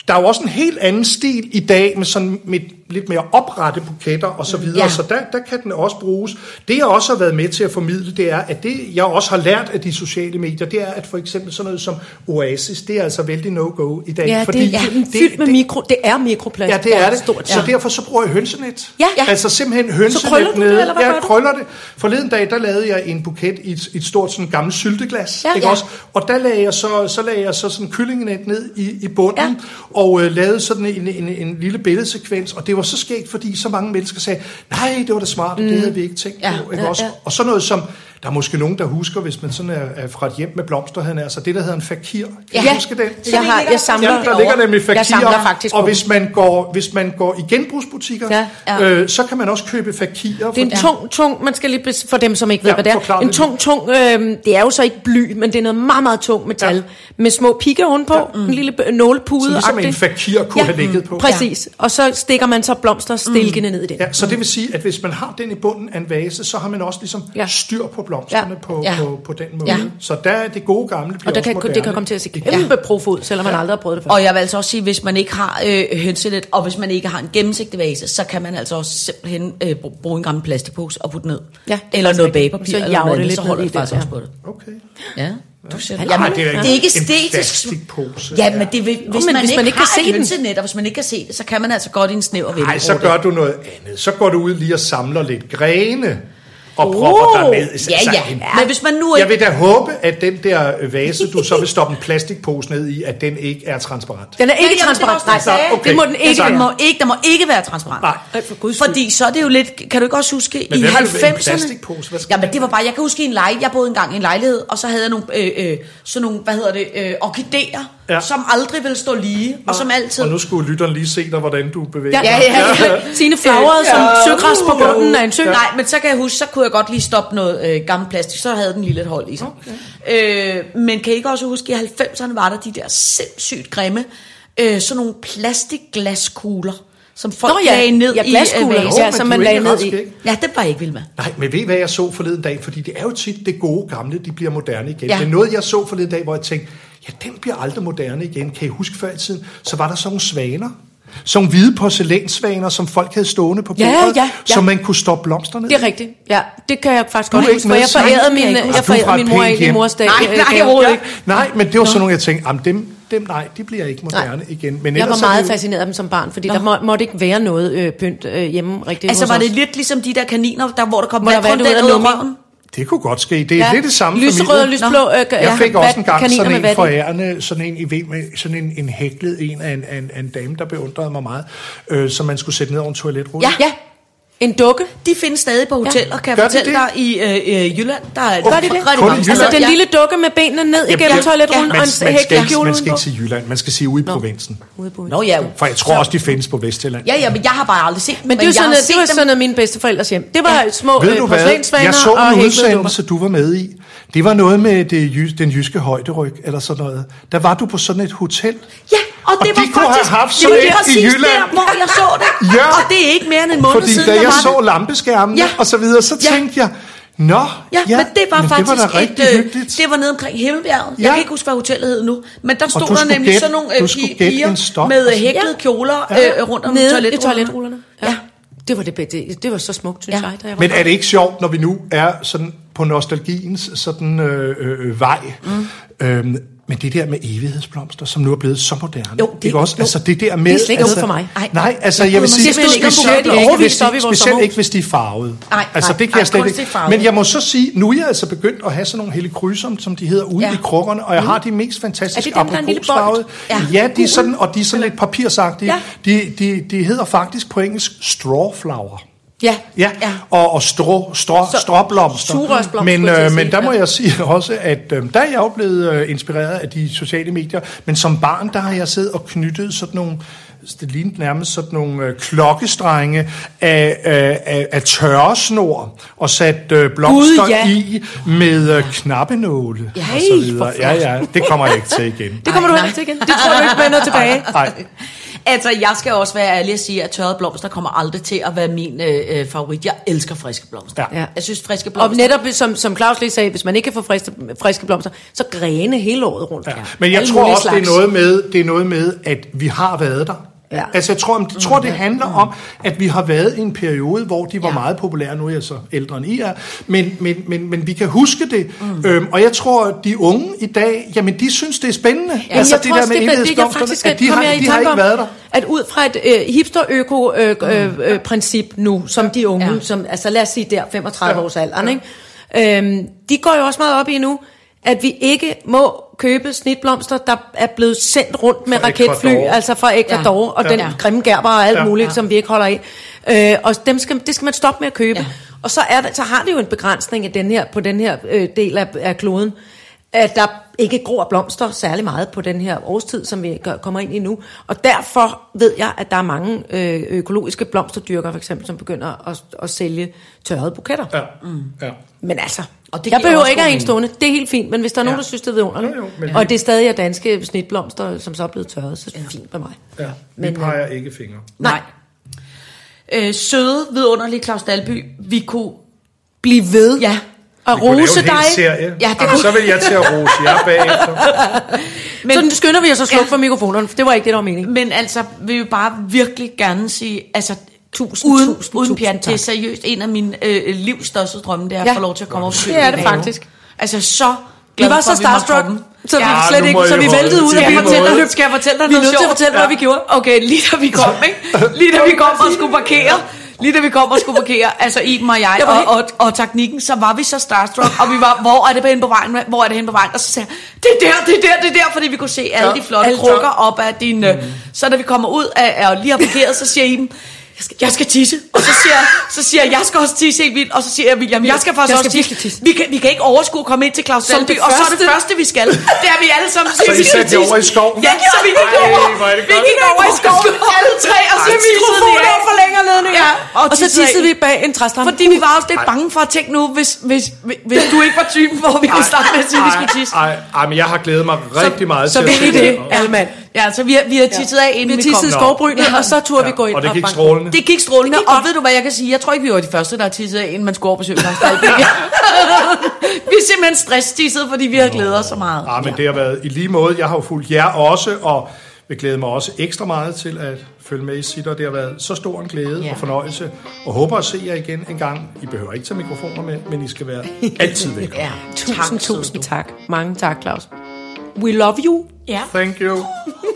der er jo også en helt anden stil i dag, med sådan med lidt mere oprette buketter og så videre, ja. Ja. så der, der kan den også bruges. Det jeg også har været med til at formidle, det er, at det jeg også har lært af de sociale medier, det er, at for eksempel sådan noget som Oasis, det er altså vældig no-go i dag. Ja, det, fordi ja, fyldt med mikro. Det er mikroplast. Ja, det er det. Stort, Så derfor så bruger jeg hønsenet. Ja, ja. Altså simpelthen hønsenet Så krøller du det, nede. eller hvad ja, krøller det. Forleden dag, der lavede jeg en buket i et, et stort sådan gammelt sylteglas. Ja, ikke ja. Også? Og der lagde jeg så, så lagde jeg så sådan kyllingenet ned i, i bunden, Ja. og øh, lavede sådan en, en, en lille billedsekvens. Og det var så skægt, fordi så mange mennesker sagde, nej, det var da smart, mm. det havde vi ikke tænkt Ja, på. Ikke ja, også? ja. Og så noget som, der er måske nogen, der husker, hvis man sådan er, er fra et hjem med blomster, han er, så det der hedder en fakir. Kan Ja. du huske den? Jeg, har, jeg samler, Ja, der ligger nemlig fakirer, Jeg samler faktisk og hvis man, går, hvis man går i genbrugsbutikker, Ja, ja. Øh, så kan man også købe fakirer. Det er en tung, tung, man skal lige, for dem som ikke ved, Ja, hvad det er. En det tung, tung, øh, det er jo så ikke bly, men det er noget meget, meget tung metal. Ja. Med små pigge ovenpå, ja. en lille nålepude. Så ligesom en fakir kunne have ligget på. Præcis, og så stikker man så blomster stilkende ned i den. Ja, så det vil sige, at hvis man har den i bunden af en vase, så har man også ligesom Ja. styr på blomsterne Ja. på, Ja. på, på den måde. Ja. Så der er det gode gamle bliver Og der kan, moderne. det kan komme til at se kæmpe prof ud, selvom man aldrig har prøvet det før. Og jeg vil altså også sige, hvis man ikke har øh, hønsenet, og hvis man ikke har en gennemsigtig vase, så kan man altså også simpelthen øh, br- bruge en gammel plastikpose og putte ned. Ja, det er eller noget bagpapir, Så eller jager noget lidt så holder i det faktisk ja. også på det. Okay. Ja, du ser Jamen, det er, det er ikke en æstetisk. plastikpose. Ja, men det vil, hvis, men man, hvis ikke man ikke har kan se hønsenet, og hvis man ikke kan se det, så kan man altså godt i en snæver vælge. Nej, så gør du noget andet. Så går du ud lige og samler lidt grene og propper der ned. Ja, ja. Men hvis man nu Jeg ikke... vil da håbe, at den der vase, du så vil stoppe en plastikpose ned i, at den ikke er transparent. Den er ikke transparent. også jeg Nej, sagde. okay. det må den ikke. Den må ikke, der må ikke være transparent. Nej. Ej, for guds. Fordi så er det jo lidt, kan du ikke også huske, Men i hvad med en 90'erne? plastikpose? Hvad Jamen den? det var bare, jeg kan huske i en lejlighed, jeg boede engang i en lejlighed, og så havde jeg nogle, øh, øh, sådan nogle, hvad hedder det, øh, orkideer, Ja. ja. som aldrig ville stå lige, og som altid... Og nu skulle lytteren lige se dig, hvordan du bevæger Ja, dig. ja, ja. ja. Signe flagrede som søgræs på bunden af en sø. Nej, men så kan jeg huske, så kunne jeg godt lige stoppe noget øh, gammel plastik, så havde den lige lidt hold i sig. Okay. Øh, men kan I ikke også huske, at i 90'erne var der de der sindssygt grimme, øh, sådan nogle plastikglaskugler, som folk Nå ja, lagde ned ja, i glaskugler, øh, vaser. ja, som er man lagde ned i. Ja, det var jeg ikke vild med. Nej, men ved I, hvad jeg så forleden dag? Fordi det er jo tit det gode gamle, de bliver moderne igen. Ja. Det er noget, jeg så forleden dag, hvor jeg tænkte, ja, den bliver aldrig moderne igen. Kan I huske før i tiden? Så var der sådan nogle svaner. Nogle hvide porcelænsvaner, som folk havde stående på Ja, bordet, ja, ja. så man kunne stoppe blomsterne. Det er rigtigt. Ja, det kan jeg faktisk Du godt huske, for jeg forærede min, Jeg forærede min mor i mors dag. Nej, øh, nej, overhovedet Ja, ikke. nej, men det var sådan nogle, jeg tænkte, jamen dem, dem, nej, de bliver ikke moderne Nej. igen. Men Jeg var meget jo- fascineret af dem som barn, fordi der må, måtte ikke være noget øh, pynt øh, hjemme rigtigt Altså var det lidt ligesom de der kaniner, der, hvor der kom Hvor der vand vand rundt ud af røven? Det kunne godt ske. Det er ja. lidt det samme Lyserød og familie. lysblå øh, Jeg ja, fik også en gang sådan en forærende, sådan en, I ved, med sådan en, en hæklet en af en, en, en dame, der beundrede mig meget, øh, som man skulle sætte ned over en toiletrulle. Ja. Ja, en dukke. De findes stadig på hoteller, kan jeg Gør fortælle dig, i øh, øh, Jylland. Der er Gør de rigtig det? mange. Kun i Altså, Jylland? Altså den ja. lille dukke med benene ned igennem ja, toiletrullen man, og en ikke, kjole man skal udenpå. ikke til Jylland, man skal sige ude i provinsen. Nå ja, For jeg tror også, de findes på Vestjylland. ja, ja, men jeg har bare aldrig set. Men det var sådan, noget, det var dem- sådan noget mine bedsteforældres hjem. Det var Ja. små Ved øh, du hvad? Jeg så og en udsendelse, du var med i. Det var noget med det, den jyske højderyg, eller sådan noget. Der var du på sådan et hotel. Ja, og det Og var de kunne have faktisk, haft det var et i præcis Jylland. der, hvor jeg så det. Ja. Og det er ikke mere end en måned Fordi siden, da jeg jeg så lampeskærmene Ja. og så videre, så Ja. tænkte jeg, Nå, Ja, ja, men det var men faktisk det var et, øh, hyggeligt. det var nede omkring Himmelbjerget. Jeg Ja. kan ikke huske, hvad hotellet hed nu. Men der stod der nemlig gætte- sådan nogle øh, piger med øh, så- hæklede kjoler Ja. øh, rundt om Nede i toiletrullerne. Ja. Ja. Det var, det, det, det var så smukt, synes Ja. jeg, da jeg var Men er det ikke sjovt, når vi nu er sådan på nostalgiens sådan øh, øh, vej, mm. øhm, men det der med evighedsblomster, som nu er blevet så moderne. Jo, det- ikke også? jo. Altså det der med... Det er slet ikke altså, for mig. Ej. Nej, altså jeg vil sige, om specielt, buketter. ikke, hvis de, specielt ikke, hvis de er farvede. Nej, altså det kan nej, jeg slet ikke. Men jeg må så sige, nu er jeg altså begyndt at have sådan nogle helikrysom, som de hedder, ude Ja. i krukkerne, og jeg har de mest fantastiske det aprikosfarvede. Ja. Ja, de er sådan, og de er sådan lidt papirsagtige. Ja. De, de, de hedder faktisk på engelsk straw flower. Ja. Ja, Ja. og, og strå, strå, Så- stråblomster. Men, øh, men der må ja. jeg sige også, at øh, der er jeg jo blevet øh, inspireret af de sociale medier, men som barn, der har jeg siddet og knyttet sådan nogle det lignede nærmest sådan nogle øh, klokkestrenge af, af, af, af tørresnor og sat øh, blomster Gud, ja. i med øh, knappenåle Ja, og så videre. Ja, ja, det kommer jeg ikke til igen. Det kommer Ej, du nej. ikke til igen. Det tror du ikke vender tilbage. Nej, Altså, jeg skal også være ærlig at sige, at tørrede blomster kommer aldrig til at være min øh, øh, favorit. Jeg elsker friske blomster. Ja. Jeg synes, friske Og blomster... netop, som, som Claus lige sagde, hvis man ikke kan få friske, friske blomster, så grene hele året rundt. Ja. Men jeg Alle tror også, det er, slags. noget med, det er noget med, at vi har været der. Ja. Altså jeg tror, jeg tror, det handler om, at vi har været i en periode, hvor de var Ja. meget populære. Nu er jeg så ældre end I er. Men, men, men, men vi kan huske det. Øhm, og jeg tror, at de unge i dag, jamen de synes, det er spændende. Jeg tror også, det, jeg evighedsblomsterne, faktisk at de har, de har ikke været der. at ud fra et øh, hipster-øko-princip nu, som de unge, Ja. ja. som, altså lad os sige der, 35 Ja. års alderen, ikke? Øhm, de går jo også meget op i nu, at vi ikke må købe snitblomster, der er blevet sendt rundt med Fra raketfly, Ecuador. altså fra Ecuador, ja. og den Ja. grimme gerber og alt Ja. muligt, Ja. som vi ikke holder af. Øh, og dem skal, det skal man stoppe med at købe. Ja. Og så, er der, så har det jo en begrænsning af den her, på den her øh, del af, af kloden, at der ikke gror blomster særlig meget på den her årstid, som vi gør- kommer ind i nu. Og derfor ved jeg, at der er mange øh, økologiske blomsterdyrkere, for eksempel, som begynder at, at sælge tørrede buketter. Ja. Ja. Men altså, Og det jeg behøver ikke god have en stående. Det er helt fint, men hvis der er nogen, Ja. der synes, det er vidunderligt, Jo, jo, men- og det er stadig er danske snitblomster, som så er blevet tørret, så er det fint med mig. Ja. Vi Men, øh, peger ikke fingre. Nej. Øh, søde, vidunderlige Claus Dalby, vi kunne... Bliv ved Ja, og Vi rose dig. Serie. Ja, det Jamen, kunne- så vil jeg til at rose jer bagefter. Men, så skynder vi os at slukke Ja. ja. for mikrofonerne, for det var ikke det, der var meningen. men altså, vil vi bare virkelig gerne sige, altså, Tusind, uden, tusind, uden tusind pjat, det er seriøst en af mine øh, livs største drømme, det er at Ja. få lov til at komme op og Det er det faktisk. Altså, så Vi glad var for, så vi starstruck, så vi Ja, slet ikke, så vi væltede ud Skal jeg, lige fortælle dig, skal jeg fortælle dig Vi er noget nødt til at fortælle, hvad vi gjorde. Okay, lige da vi kom, ikke? Lige da vi kom og skulle parkere, lige da vi kom og skulle parkere, altså Iben og jeg, Jeg var og, og, og teknikken, så var vi så starstruck, og vi var, hvor er det hen på vejen, hvor er det hen på vejen? Og så sagde jeg, det er der, det er der, det er der, fordi vi kunne se alle de flotte alle krukker op af din... Mm. Så da vi kommer ud af, af og lige har parkeret, så siger Iben, jeg skal, jeg skal tisse. Og så siger, jeg, så siger jeg, jeg skal også tisse helt vildt. Og så siger jeg, William, jeg skal faktisk Jeg også skal virkelig tisse. tisse. Vi kan, vi kan ikke overskue at komme ind til Claus Som Dalby, det og så er det første. vi skal. Det er vi alle sammen. Så I satte jer over i skoven? Ja, så vi gik Ej, over. er det Vi gik over i skoven, alle tre, og så vi mikrofoner og forlængerledninger. Ja, og, Og så tissede vi bag en træstamme. Fordi vi var også lidt bange for at tænke nu, hvis, hvis, hvis, hvis du ikke var typen, hvor vi kunne starte med at sige, at vi skulle tisse. Ej, ej, men jeg har glædet mig rigtig meget Så til vil at I se det, Alman. Ja, så vi har, vi har tisset af, inden Vi vi, tissede kom. i Nå. skovbrynet, og så turde vi gå ind Og det gik strålende. Det gik strålende, Det gik og ved du hvad jeg kan sige? Jeg tror ikke, vi var de første, der har tisset af, inden man skulle over på Søvnlands Vi er simpelthen stresstisset, fordi vi har glædet os så meget. Ja, men det har været i lige måde. Jeg har jo fulgt jer også, og vil glæde mig også ekstra meget til at følge med i sitter. Det har været så stor en glæde Ja. og fornøjelse, og håber at se jer igen en gang. I behøver ikke tage mikrofoner med, men I skal være altid velkommen. Ja, Tusind, tak, tusind du. tak. Mange tak, Claus. We love you. Yeah. Thank you.